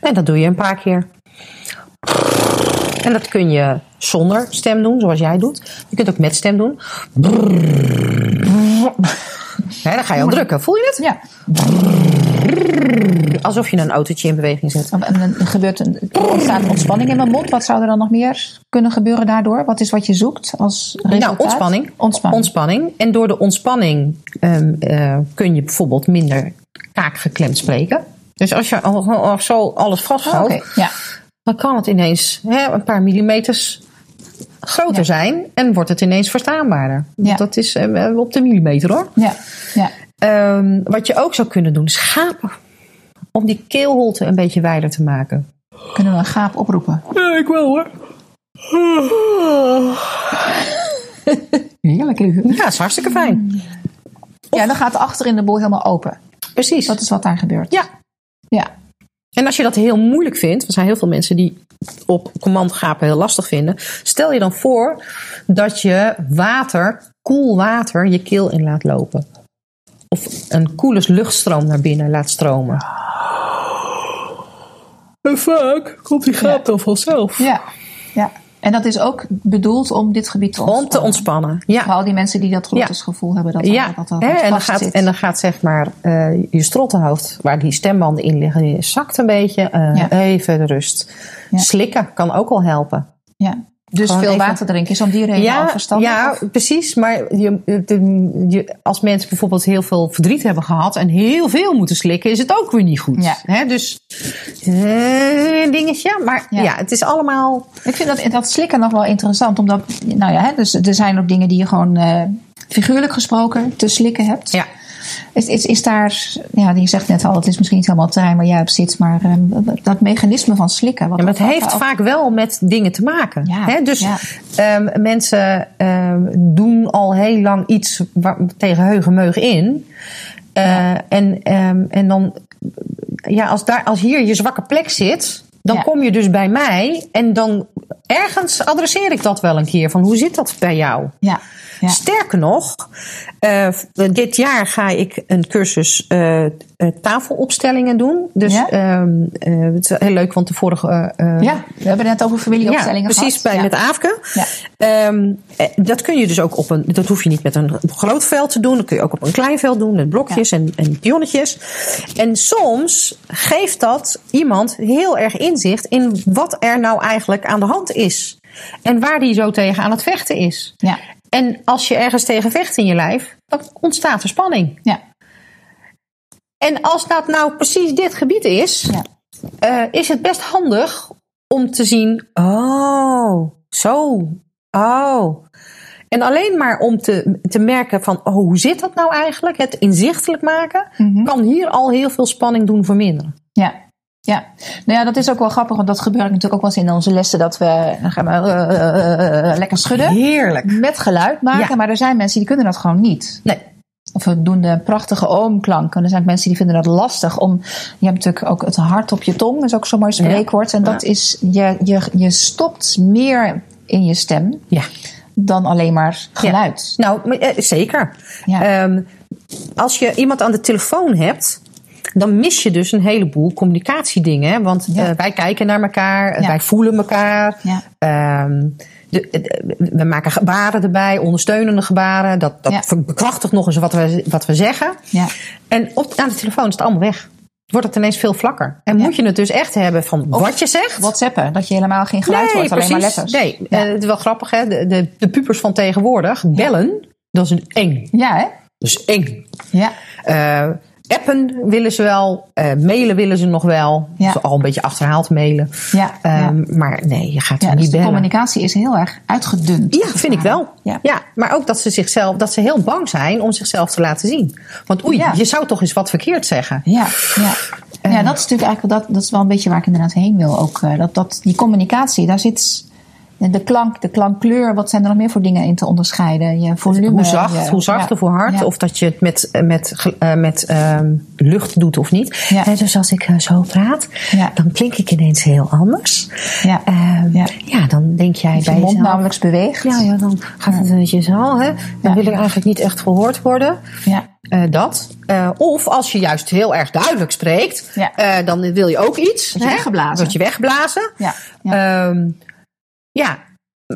En dat doe je een paar keer. En dat kun je zonder stem doen, zoals jij doet. Je kunt ook met stem doen. Ja, dan ga je al drukken. Voel je het? Ja, Alsof je een autootje in beweging zet. en dan gebeurt een, ontstaat ontspanning in mijn mond. Wat zou er dan nog meer kunnen gebeuren daardoor? Wat is wat je zoekt als resultaat? Nou, ontspanning. Ontspanning. Ontspanning. En door de ontspanning um, uh, kun je bijvoorbeeld minder kaakgeklemd spreken. Dus als je al, al zo alles vasthoudt, Oh, okay. ja. dan kan het ineens hè, een paar millimeters groter ja. zijn en wordt het ineens verstaanbaarder. Ja. Dat is uh, op de millimeter hoor. Ja. Ja. Um, wat je ook zou kunnen doen is gapen. Om die keelholte een beetje wijder te maken. Kunnen we een gaap oproepen? Ja, ik wel hoor. Heerlijk. Ja, dat is hartstikke fijn. Of, ja, dan gaat achter in de boel helemaal open. Precies. Dat is wat daar gebeurt. Ja. Ja. En als je dat heel moeilijk vindt, er zijn heel veel mensen die op command gapen heel lastig vinden. Stel je dan voor dat je water, koel water, je keel in laat lopen. Of een koele luchtstroom naar binnen laat stromen. En vaak komt die gaap dan vanzelf. Ja, ja. En dat is ook bedoeld om dit gebied te ontspannen. Om te ontspannen, ja. Voor al die mensen die dat gevoel hebben. Dat ja, dat, dat, dat en, dan gaat, en dan gaat zeg maar uh, je strottenhoofd, waar die stembanden in liggen, die zakt een beetje. Uh, ja. Even de rust. Ja. Slikken kan ook al helpen. Ja. Dus Gewoon veel water drinken is om die reden ja, al verstandig? Ja, of? precies. Maar je, de, je, als mensen bijvoorbeeld heel veel verdriet hebben gehad en heel veel moeten slikken, is het ook weer niet goed. Ja. Hè? Dus uh, dingetje. Maar ja. ja. het is allemaal. Ik vind dat, dat slikken nog wel interessant, omdat, nou ja, hè, dus er zijn ook dingen die je gewoon uh, figuurlijk gesproken te slikken hebt. Ja. Is, is, is daar, ja, je zegt net al, het is misschien niet helemaal het terrein waar jij op zit, maar um, dat mechanisme van slikken. Wat ja, maar het heeft vaak wel met dingen te maken. Ja, hè? Dus ja. um, mensen um, doen al heel lang iets waar, tegen heugenmeugen in. Uh, ja. en, en dan, ja, als, daar, als hier je zwakke plek zit, dan kom je dus bij mij en dan ergens adresseer ik dat wel een keer. Van hoe zit dat bij jou? Ja. Ja. Sterker nog, uh, dit jaar ga ik een cursus uh, uh, tafelopstellingen doen. Dus ja? het is heel leuk, want de vorige. ja, we hebben net over familieopstellingen ja, precies, gehad. bij met Aafke. Ja. Um, dat kun je dus ook op een. Dat hoef je niet met een groot veld te doen. Dat kun je ook op een klein veld doen, met blokjes en, en pionnetjes. En soms geeft dat iemand heel erg inzicht in wat er nou eigenlijk aan de hand is. En waar die zo tegen aan het vechten is. Ja. En als je ergens tegen vecht in je lijf, dan ontstaat er spanning. Ja. En als dat nou precies dit gebied is, ja. uh, is het best handig om te zien: oh, zo, oh. En alleen maar om te, te merken van, oh, hoe zit dat nou eigenlijk? Het inzichtelijk maken, Mhm. mm -hmm. kan hier al heel veel spanning doen verminderen. Ja, ja, nou ja, dat is ook wel grappig, want dat gebeurt natuurlijk ook wel eens in onze lessen dat we dan gaan we, uh, uh, uh, lekker schudden. Heerlijk. Met geluid maken, ja. maar er zijn mensen die kunnen dat gewoon niet. Nee. Of we doen de prachtige oomklanken. Er zijn mensen die vinden dat lastig om. Je hebt natuurlijk ook het hart op je tong, is ook zo'n mooi spreekwoord. Ja. En dat ja. is, je, je, je stopt meer in je stem ja. dan alleen maar geluid. Nou, zeker. Um, als je iemand aan de telefoon hebt dan mis je dus een heleboel communicatiedingen. Want Ja. uh, wij kijken naar elkaar, Ja. wij voelen elkaar. Ja. Um, de, de- we maken gebaren erbij, ondersteunende gebaren. Dat, dat bekrachtigt nog eens wat we, wat we zeggen. Ja. En op, aan de telefoon is het allemaal weg. Wordt het ineens veel vlakker. En Ja. moet je het dus echt hebben van wat je zegt. WhatsAppen, dat je helemaal geen geluid hoort, alleen maar letters. Nee, Ja. Eh, het is wel grappig hè. De, de, de pubers van tegenwoordig bellen. Dat is een eng. Ja, hè? Dat is eng. Ja. Eh, appen willen ze wel. eh, mailen willen ze nog wel. Ja. Is al een beetje achterhaald mailen. Ja, ja. Ehm, Maar nee, je gaat Ja, dus niet de bellen. communicatie is heel erg uitgedund. Ja, vind ik wel. Ja. Ja. maar ook dat ze zichzelf, dat ze heel bang zijn om zichzelf te laten zien. Want oei, je zou toch eens wat verkeerd zeggen. Ja, ja. ja, dat is natuurlijk eigenlijk dat, dat is wel een beetje waar ik inderdaad heen wil. Ook, eh, dat, dat, die communicatie, daar zit de klank, de klankkleur, wat zijn er nog meer voor dingen in te onderscheiden? Je volume. Hoe zacht, je- hoe zacht ja. of hoe hard. Ja. Of dat je het met, met, ge- eh, met ehm, lucht doet of niet. Ja. Dus als ik eh, zo praat, dan klink ik ineens heel anders. Ja. Ehm, Ja. ja. dan denk jij Als je bij mond jezelf... nauwelijks beweegt. Ja, ja, dan gaat het een beetje zo. Hè? Dan wil ik eigenlijk niet echt gehoord worden. Ja. Eh, dat. Eh, of als je juist heel erg duidelijk spreekt, Ja. eh, dan wil je ook iets. Word je hè? weggeblazen. Word je weggeblazen. Ja. Ja. Ja.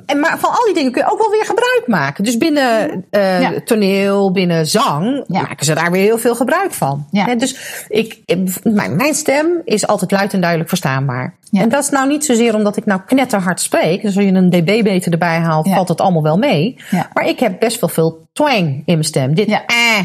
En, maar van al die dingen kun je ook wel weer gebruik maken. Dus binnen eh, Ja. toneel, binnen zang, Ja. maken ze daar weer heel veel gebruik van. Ja. Dus ik, mijn, mijn stem is altijd luid en duidelijk verstaanbaar. En dat is nou niet zozeer omdat ik nou knetterhard spreek. Dus als je een dB-beter erbij haalt, valt het allemaal wel mee. Maar ik heb best wel veel twang in mijn stem. Dit eh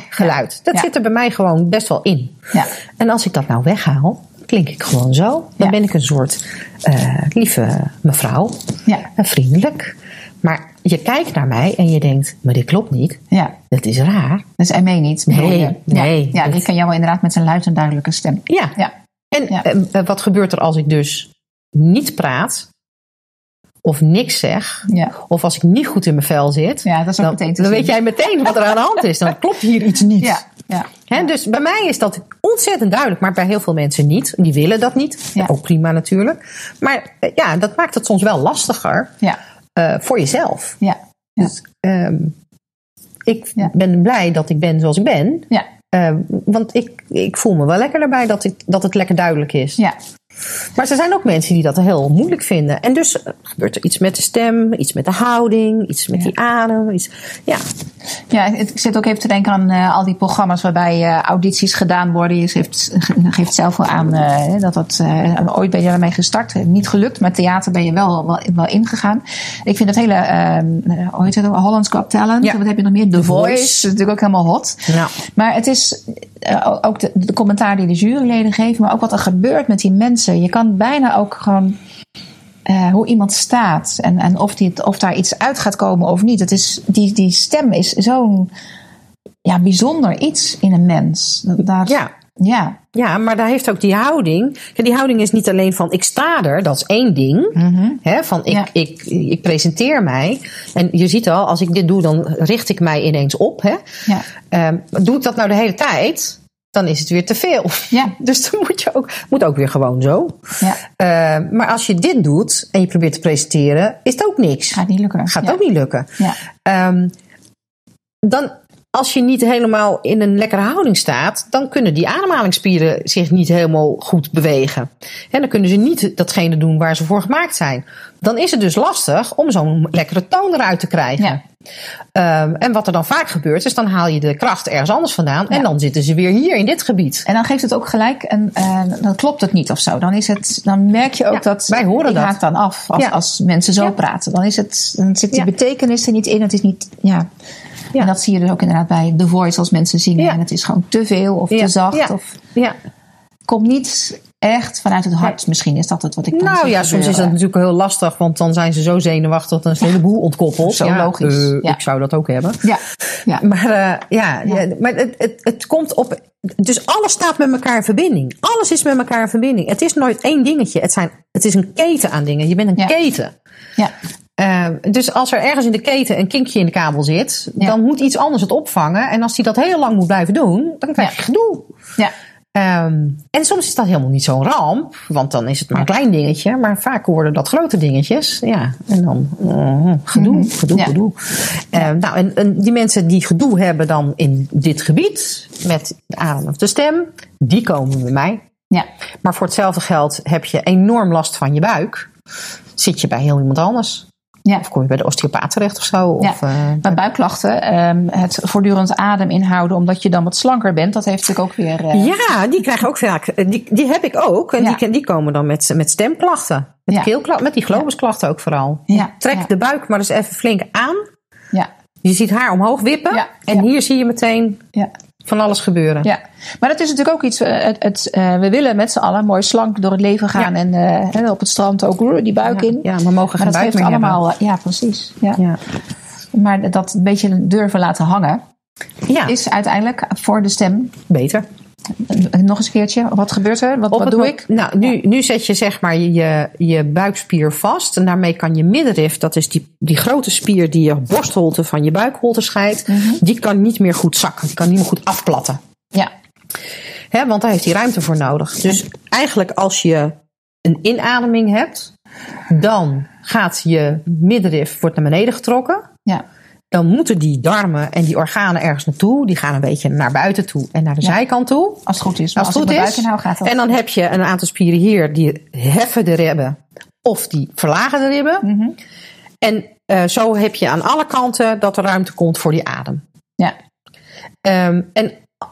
geluid. Dat zit er bij mij gewoon best wel in. Ja. En als ik dat nou weghaal, klink ik gewoon zo. Dan Ja. ben ik een soort eh, lieve mevrouw. Ja. En vriendelijk. Maar je kijkt naar mij en je denkt, maar dit klopt niet. Ja. Dat is raar. Dat is ME niet. Nee, nee. Ja, die kan jou inderdaad met zijn luid en duidelijke stem. Ja. Ja. En Ja. eh, eh, wat gebeurt er als ik dus niet praat? Of niks zeg? Ja. Of als ik niet goed in mijn vel zit? Ja, dat is ook dan, meteen te dan zien. weet jij meteen wat er aan de hand is. Dan klopt hier iets niet. Ja. Ja. Dus bij mij is dat ontzettend duidelijk, maar bij heel veel mensen niet. Die willen dat niet. Ja. Ook prima natuurlijk. Maar eh, ja, dat maakt het soms wel lastiger Ja. eh, voor jezelf. Ja. Ja. Dus, ehm, ik ben blij dat ik ben zoals ik ben. Ja. Eh, want ik, ik voel me wel lekker erbij dat, ik, dat het lekker duidelijk is. Ja. Maar er zijn ook mensen die dat heel moeilijk vinden. En dus eh, gebeurt er iets met de stem, iets met de houding, iets met Ja. die adem. Iets, ja, Ja, ik zit ook even te denken aan eh, al die programma's waarbij eh, audities gedaan worden. Je geeft, geeft zelf wel aan dat dat. ooit ben je daarmee gestart. Niet gelukt, maar theater ben je wel, wel, wel ingegaan. Ik vind het hele. eh, hoe heet het? Holland's Got Talent. Ja. Wat heb je nog meer? The, Voice. Voice. Dat is natuurlijk ook helemaal hot. Ja. Maar het is ook de, de commentaar die de juryleden geven, maar ook wat er gebeurt met die mensen. Je kan bijna ook gewoon eh, hoe iemand staat en, en of, die, of daar iets uit gaat komen of niet. Het is, die, die stem is zo'n ja, bijzonder iets in een mens. Dat, daar, Ja. ja. Ja, maar daar heeft ook die houding. Die houding is niet alleen van ik sta er, dat is één ding. Hè, van ik, Ja. ik, ik presenteer mij. En je ziet al, als ik dit doe, dan richt ik mij ineens op. Hè. Ja. Ehm, doe ik dat nou de hele tijd, dan is het weer te veel. Ja. Dus dan moet je ook, moet ook weer gewoon zo. Ja. Ehm, maar als je dit doet en je probeert te presenteren, is het ook niks. Gaat niet lukken. Gaat ja. ook niet lukken. Ja. Ehm, dan, als je niet helemaal in een lekkere houding staat, dan kunnen die ademhalingsspieren zich niet helemaal goed bewegen. En dan kunnen ze niet datgene doen waar ze voor gemaakt zijn. Dan is het dus lastig om zo'n lekkere toon eruit te krijgen. Ja. Ehm, en wat er dan vaak gebeurt, is dan haal je de kracht ergens anders vandaan. En Ja. dan zitten ze weer hier in dit gebied. En dan geeft het ook gelijk, en eh, dan klopt het niet of zo. Dan, is het, dan merk je ook Ja, dat. wij horen ik dat. haak dan af als, Ja. als mensen zo praten. Dan, is het, dan zit die betekenis er niet in. Het is niet. Ja. En dat zie je dus ook inderdaad bij The Voice als mensen zingen. Ja. En het is gewoon te veel of te zacht. Of Ja. komt niet echt vanuit het hart. Misschien is dat het wat ik dan Nou ja, soms is dat natuurlijk heel lastig, want dan zijn ze zo zenuwachtig, dan is een heleboel ontkoppeld. Zo Ja, logisch. eh, Ja. Ik zou dat ook hebben. Ja, ja. Maar, eh, ja, Ja. maar het, het, het komt op. Dus alles staat met elkaar in verbinding. Alles is met elkaar in verbinding. Het is nooit één dingetje. Het, zijn, het is een keten aan dingen. Je bent een keten. ja. Eh, dus als er ergens in de keten een kinkje in de kabel zit, Ja. dan moet iets anders het opvangen. En als die dat heel lang moet blijven doen, dan krijg je Ja. gedoe. ja. Ehm, en soms is dat helemaal niet zo'n ramp, want dan is het maar een klein dingetje. Maar vaak worden dat grote dingetjes. Ja, en dan eh, gedoe, gedoe, Ja. gedoe. Eh, nou, en, en die mensen die gedoe hebben dan in dit gebied, met de adem of de stem, die komen bij mij. ja. Maar voor hetzelfde geld heb je enorm last van je buik. Zit je bij heel iemand anders. Ja. Of kom je bij de osteopaat terecht of zo. Of, Ja. eh, Bij buikklachten, ehm, het voortdurend adem inhouden omdat je dan wat slanker bent, dat heeft natuurlijk ook weer. eh, ja, die krijgen ook vaak. eh, Die, die heb ik ook. En Ja. die, die komen dan met, met stemklachten. Met, Ja. keelklachten, met die globusklachten ook vooral. Trek de buik maar eens even flink aan. ja, Je ziet haar omhoog wippen. En hier zie je meteen ja. Van alles gebeuren. Ja, maar dat is natuurlijk ook iets. eh, Het, het, eh, we willen met z'n allen mooi slank door het leven gaan. Ja. En eh, op het strand ook die buik Ja, in. ja, maar mogen maar geen buik meer allemaal. eh, Ja, precies. Ja. hebben. Maar dat een beetje durven laten hangen Ja, ja is uiteindelijk voor de stem. beter. Eh, Nog eens een keertje. Wat gebeurt er? Wat, wat doe ik? Nou, nu, nu zet je zeg maar je, je, je buikspier vast. En daarmee kan je middenrif, dat is die, die grote spier die je borstholte van je buikholte scheidt. Mhm. Die kan niet meer goed zakken. Die kan niet meer goed afplatten. Ja, Hè, want daar heeft hij ruimte voor nodig. Dus eigenlijk als je een inademing hebt, dan gaat je middenrif wordt naar beneden getrokken. ja, Dan moeten die darmen en die organen ergens naartoe. Die gaan een beetje naar buiten toe en naar de Ja. zijkant toe. als het goed is. Als als, het goed is. inhoud, gaat dat. En dan heb je een aantal spieren hier die heffen de ribben of die verlagen de ribben. Mhm. En eh, zo heb je aan alle kanten dat er ruimte komt voor die adem. Ja, Ehm, en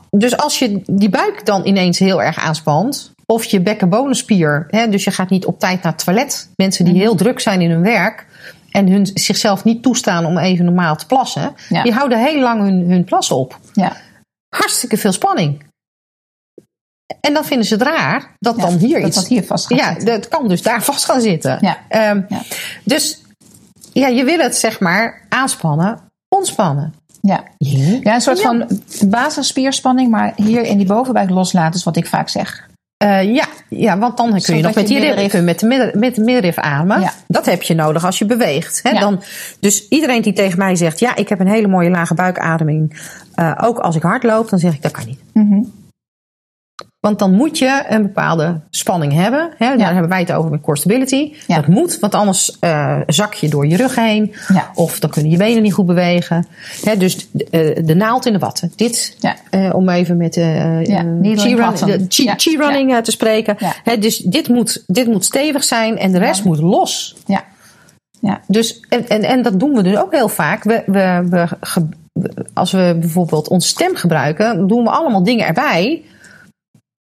dus als je die buik dan ineens heel erg aanspant, of je bekkenbonenspier, hè, dus je gaat niet op tijd naar het toilet. Mensen die Mhm. heel druk zijn in hun werk en hun, zichzelf niet toestaan om even normaal te plassen, Ja. die houden heel lang hun, hun plas op. ja, Hartstikke veel spanning. En dan vinden ze het raar dat ja. dan hier dat iets. dat hier vast gaat ja, zitten. dat kan dus daar vast gaan zitten. Ja. Ehm, Ja. Dus ja, je wil het zeg maar aanspannen, ontspannen. Ja. Ja. ja, een soort van basisspierspanning, maar hier in die bovenbuik loslaten is wat ik vaak zeg. Eh, ja, ja, want dan kun je nog met, je die rib, middenrif- kun je met, de midden, met de middenrif ademen. Ja. Dat heb je nodig als je beweegt. Hè? Ja. Dan, dus iedereen die tegen mij zegt: Ja, ik heb een hele mooie lage buikademing. eh, ook als ik hard loop, dan zeg ik: Dat kan niet. Mhm. Want dan moet je een bepaalde spanning hebben. Hè? Daar hebben wij het over met core stability. Ja. Dat moet, want anders eh, zak je door je rug heen. Ja. Of dan kunnen je benen niet goed bewegen. Hè? Dus eh, de naald in de watten. Dit, eh, om even met de chi-running eh, te spreken. Hè? Dus dit moet, dit moet stevig zijn en de rest moet los. Ja. Ja. Dus, en, en, en dat doen we dus ook heel vaak. We, we, als we bijvoorbeeld onze stem gebruiken, doen we allemaal dingen erbij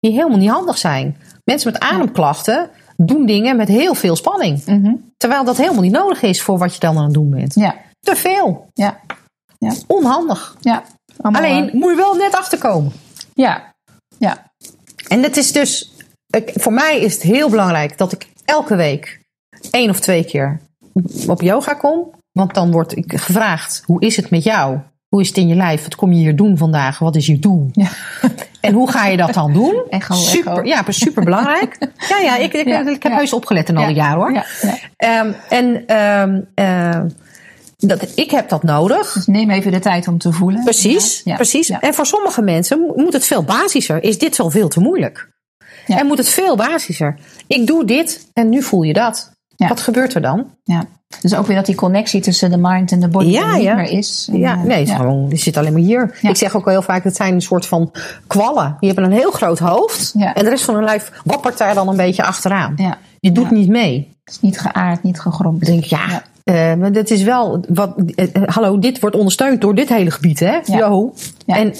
die helemaal niet handig zijn. Mensen met ademklachten doen dingen met heel veel spanning. Mhm. Terwijl dat helemaal niet nodig is voor wat je dan aan het doen bent. Ja. Te veel. Ja. Onhandig. Ja. Allemaal, Alleen moet je wel net achterkomen. Ja. Ja. En het is dus, voor mij is het heel belangrijk dat ik elke week één of twee keer op yoga kom. Want dan word ik gevraagd, hoe is het met jou? Hoe is het in je lijf? Wat kom je hier doen vandaag? Wat is je doel? Ja. En hoe ga je dat dan doen? Echo, super, echo. Ja, super belangrijk. Ja, ja, ik, ik, Ja, ik heb ja. heus opgelet in al die Ja, jaren hoor. Ehm, en ehm, ehm, dat, ik heb dat nodig. Dus neem even de tijd om te voelen. Precies, precies. En voor sommige mensen mo- moet het veel basischer. Is dit wel veel te moeilijk? En moet het veel basischer. Ik doe dit en nu voel je dat. Ja. Wat gebeurt er dan? Ja. Dus ook weer dat die connectie tussen de mind en de body Ja, er niet ja. meer is. Ja, eh, nee, het, is. Gewoon, zit alleen maar hier. Ik zeg ook heel vaak, het zijn een soort van kwallen. Die hebben een heel groot hoofd. En de rest van hun lijf wappert daar dan een beetje achteraan. Ja. Die doet niet mee. Het is niet geaard, niet gegrond. Denk ik, ja, eh, maar dat is wel... Wat, eh, hallo, dit wordt ondersteund door dit hele gebied, hè? Ja. Yo. Ja. En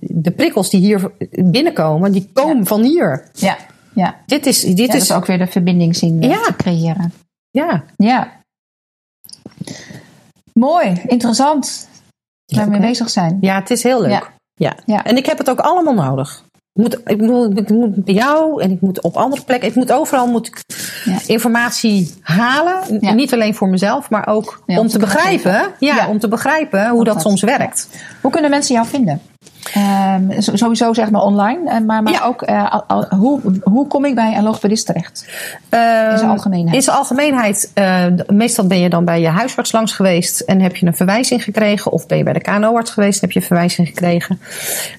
de prikkels die hier binnenkomen, die komen Ja. van hier. Ja. Ja. Dit is... Dit Ja, dat is is ook weer de verbinding zien eh, Ja. te creëren. ja. Ja. Mooi, interessant. Waar we mee bezig zijn. ja, het is heel leuk. Ja. Ja. En ik heb het ook allemaal nodig. Ik moet, ik, ik moet bij jou en ik moet op andere plekken. Ik moet overal moet ik Ja. informatie halen. Ja. Niet alleen voor mezelf, maar ook om om te begrijpen. Ja, om te begrijpen hoe Hoe dat dat- soms werkt. Hoe kunnen mensen jou vinden? Ehm, sowieso zeg maar online, eh, maar, maar Ja. ook eh, al- hoe, hoe kom ik bij een logopedist terecht? Ehm, In zijn algemeenheid. In zijn algemeenheid, eh, meestal ben je dan bij je huisarts langs geweest en heb je een verwijzing gekregen. Of ben je bij de KNO-arts geweest en heb je een verwijzing gekregen.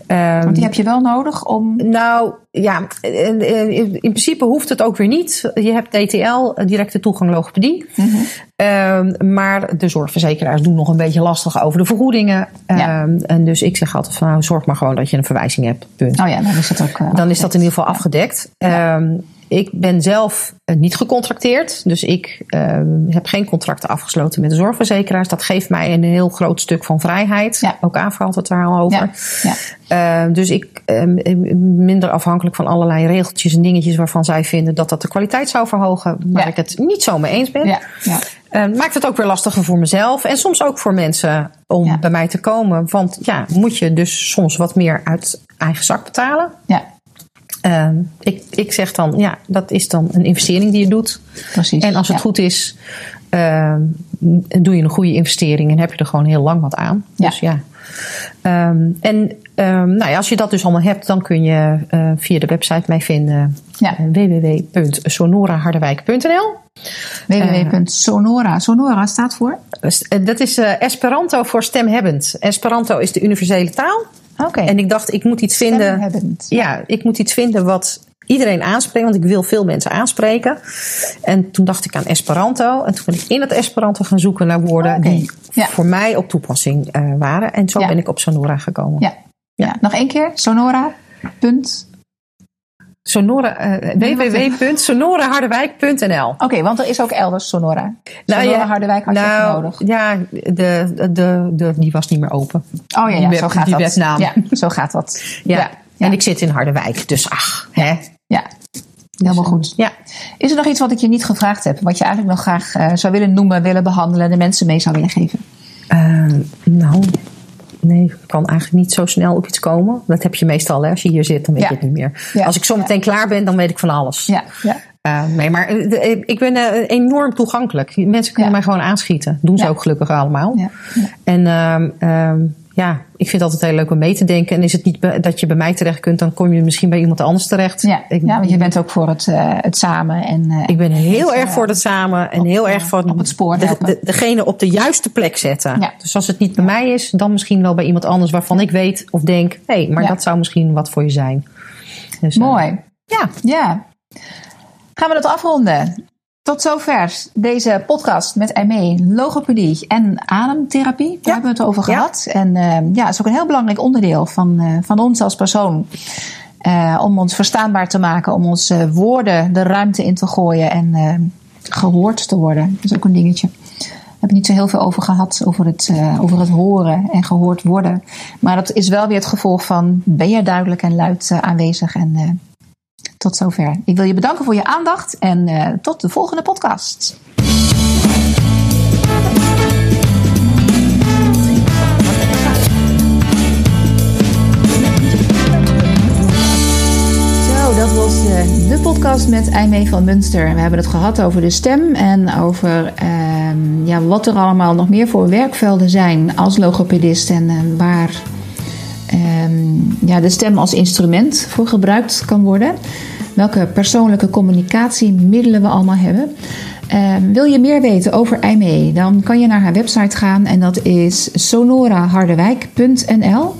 Ehm, Want die heb je wel nodig om. Nou ja, in, in- in principe hoeft het ook weer niet. Je hebt DTL, directe toegang logopedie. Mhm. Ehm, maar de zorgverzekeraars doen nog een beetje lastig over de vergoedingen. Ja. Ehm, en dus ik zeg altijd van nou, zorg maar gewoon dat je een verwijzing hebt. Punt. Oh ja, dan is het ook. eh, Dan is dat in ieder geval afgedekt. Ehm, ik ben zelf eh, niet gecontracteerd. Dus ik uh, heb geen contracten afgesloten met de zorgverzekeraars. Dat geeft mij een heel groot stuk van vrijheid. Ja. Ook aanvalt het daar al over. Ja. Ja. Uh, dus ik ben minder afhankelijk van allerlei regeltjes en dingetjes waarvan zij vinden dat dat de kwaliteit zou verhogen. Waar ik het niet zo mee eens ben. Ja. Ja. Uh, maakt het ook weer lastiger voor mezelf en soms ook voor mensen om bij mij te komen. Want ja, moet je dus soms wat meer uit eigen zak betalen. ja. Uh, ik, ik zeg dan, ja, dat is dan een investering die je doet. Precies. En als het Ja. goed is, uh, doe je een goede investering en heb je er gewoon heel lang wat aan. Ja. Dus ja. Um, en um, nou ja, als je dat dus allemaal hebt, dan kun je uh, via de website mij vinden. Ja. www.sonorahardewijk.nl www.sonora. Sonora staat voor? Dat is Esperanto voor stemhebbend. Esperanto is de universele taal. Oké. En ik dacht, ik moet iets vinden. Ja, ik moet iets vinden wat iedereen aanspreekt. Want ik wil veel mensen aanspreken. En toen dacht ik aan Esperanto. En toen ben ik in het Esperanto gaan zoeken naar woorden die Ja. voor mij op toepassing uh, waren. En zo Ja. ben ik op Sonora gekomen. Ja. ja. Nog één keer. Sonora. Punt. Sonora, uh, www.sonoraharderwijk.nl Oké, want er is ook elders Sonora. Sonora ja, Harderwijk had je nou, nodig. Ja, de, de, de, die was niet meer open. Oh ja, ja zo gaat die dat. webnaam. Ja, zo gaat dat. Ja. En ik zit in Harderwijk, dus ach, hè. Ja, helemaal goed. Ja. Is er nog iets wat ik je niet gevraagd heb? Wat je eigenlijk nog graag eh, zou willen noemen, willen behandelen, de mensen mee zou willen geven? Uh, nou, nee, ik kan eigenlijk niet zo snel op iets komen. Dat heb je meestal, hè. Als je hier zit, dan weet Ja. je het niet meer. Ja. Als ik zo meteen klaar ben, dan weet ik van alles. Ja, ja. Uh, nee, maar uh, de- ik ben uh, enorm toegankelijk. Mensen kunnen mij gewoon aanschieten. Doen ze ook gelukkig allemaal. En ehm, ehm, ja, ik vind het altijd heel leuk om mee te denken. En is het niet dat je bij mij terecht kunt, dan kom je misschien bij iemand anders terecht. Ja, Ik, ja, want je bent ook voor het, eh, het samen. En, eh, ik ben heel het, erg eh, voor het samen en op, heel erg voor op het spoor de, de- degene op de juiste plek zetten. Ja. Dus als het niet bij mij is, dan misschien wel bij iemand anders waarvan ik weet of denk: hé, hey, maar dat zou misschien wat voor je zijn. Dus, Mooi. ja, Ja. Gaan we dat afronden? Tot zover deze podcast met Aimee, logopedie en ademtherapie. Daar Ja. hebben we het over Ja. gehad. En eh, ja, het is ook een heel belangrijk onderdeel van, eh, van ons als persoon. Eh, om ons verstaanbaar te maken, om onze woorden de ruimte in te gooien en eh, gehoord te worden. Dat is ook een dingetje. We hebben niet zo heel veel over gehad, over het, eh, over het horen en gehoord worden. Maar dat is wel weer het gevolg van, ben je duidelijk en luid aanwezig en... tot zover. Ik wil je bedanken voor je aandacht en eh, tot de volgende podcast. Zo, dat was eh, de podcast met Eimee van Munster. We hebben het gehad over de stem en over ehm, ja, wat er allemaal nog meer voor werkvelden zijn als logopedist en eh, waar ehm, ja, de stem als instrument voor gebruikt kan worden. Welke persoonlijke communicatiemiddelen we allemaal hebben. Ehm, wil je meer weten over IME, dan kan je naar haar website gaan en dat is sonoraharderwijk.nl.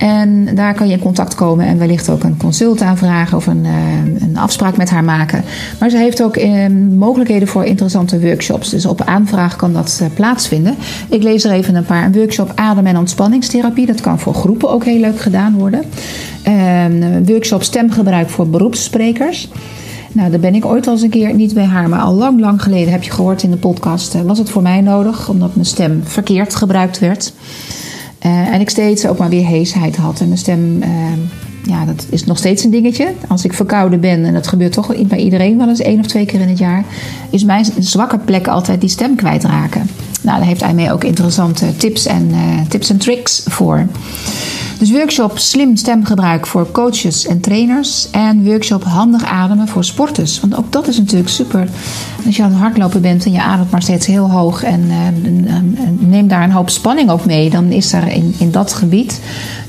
En daar kan je in contact komen en wellicht ook een consult aanvragen of een, eh, een afspraak met haar maken. Maar ze heeft ook eh, mogelijkheden voor interessante workshops. Dus op aanvraag kan dat eh, plaatsvinden. Ik lees er even een paar. Een workshop adem- en ontspanningstherapie. Dat kan voor groepen ook heel leuk gedaan worden. Eh, een workshop stemgebruik voor beroepssprekers. Nou, daar ben ik ooit al eens een keer, niet bij haar, maar al lang, lang geleden heb je gehoord in de podcast. eh, was het voor mij nodig, omdat mijn stem verkeerd gebruikt werd. Uh, en ik steeds ook maar weer heesheid had. En mijn stem, uh, ja, dat is nog steeds een dingetje. Als ik verkouden ben, en dat gebeurt toch bij iedereen wel eens één of twee keer in het jaar, is mijn zwakke plek altijd die stem kwijtraken. Nou, daar heeft hij mee ook interessante tips en, uh, tips en tricks voor. Dus workshop slim stemgebruik voor coaches en trainers. En workshop handig ademen voor sporters. Want ook dat is natuurlijk super. Als je aan het hardlopen bent en je ademt maar steeds heel hoog. En uh, neem daar een hoop spanning ook mee. Dan is er in, in dat gebied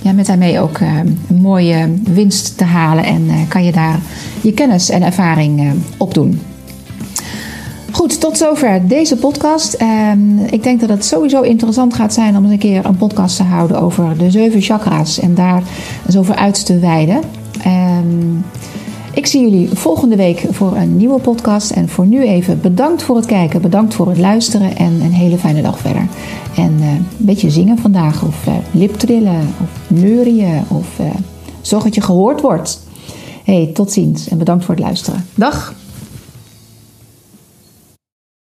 ja, met daarmee ook uh, een mooie winst te halen. En uh, kan je daar je kennis en ervaring uh, opdoen. Goed, tot zover deze podcast. Um, ik denk dat het sowieso interessant gaat zijn om eens een keer een podcast te houden over de zeven chakra's en daar eens over uit te wijden. Um, ik zie jullie volgende week voor een nieuwe podcast. En voor nu even bedankt voor het kijken, bedankt voor het luisteren en een hele fijne dag verder. En uh, een beetje zingen vandaag, of uh, liptrillen, of neurien, of uh, zorg dat je gehoord wordt. Hey, tot ziens en bedankt voor het luisteren. Dag!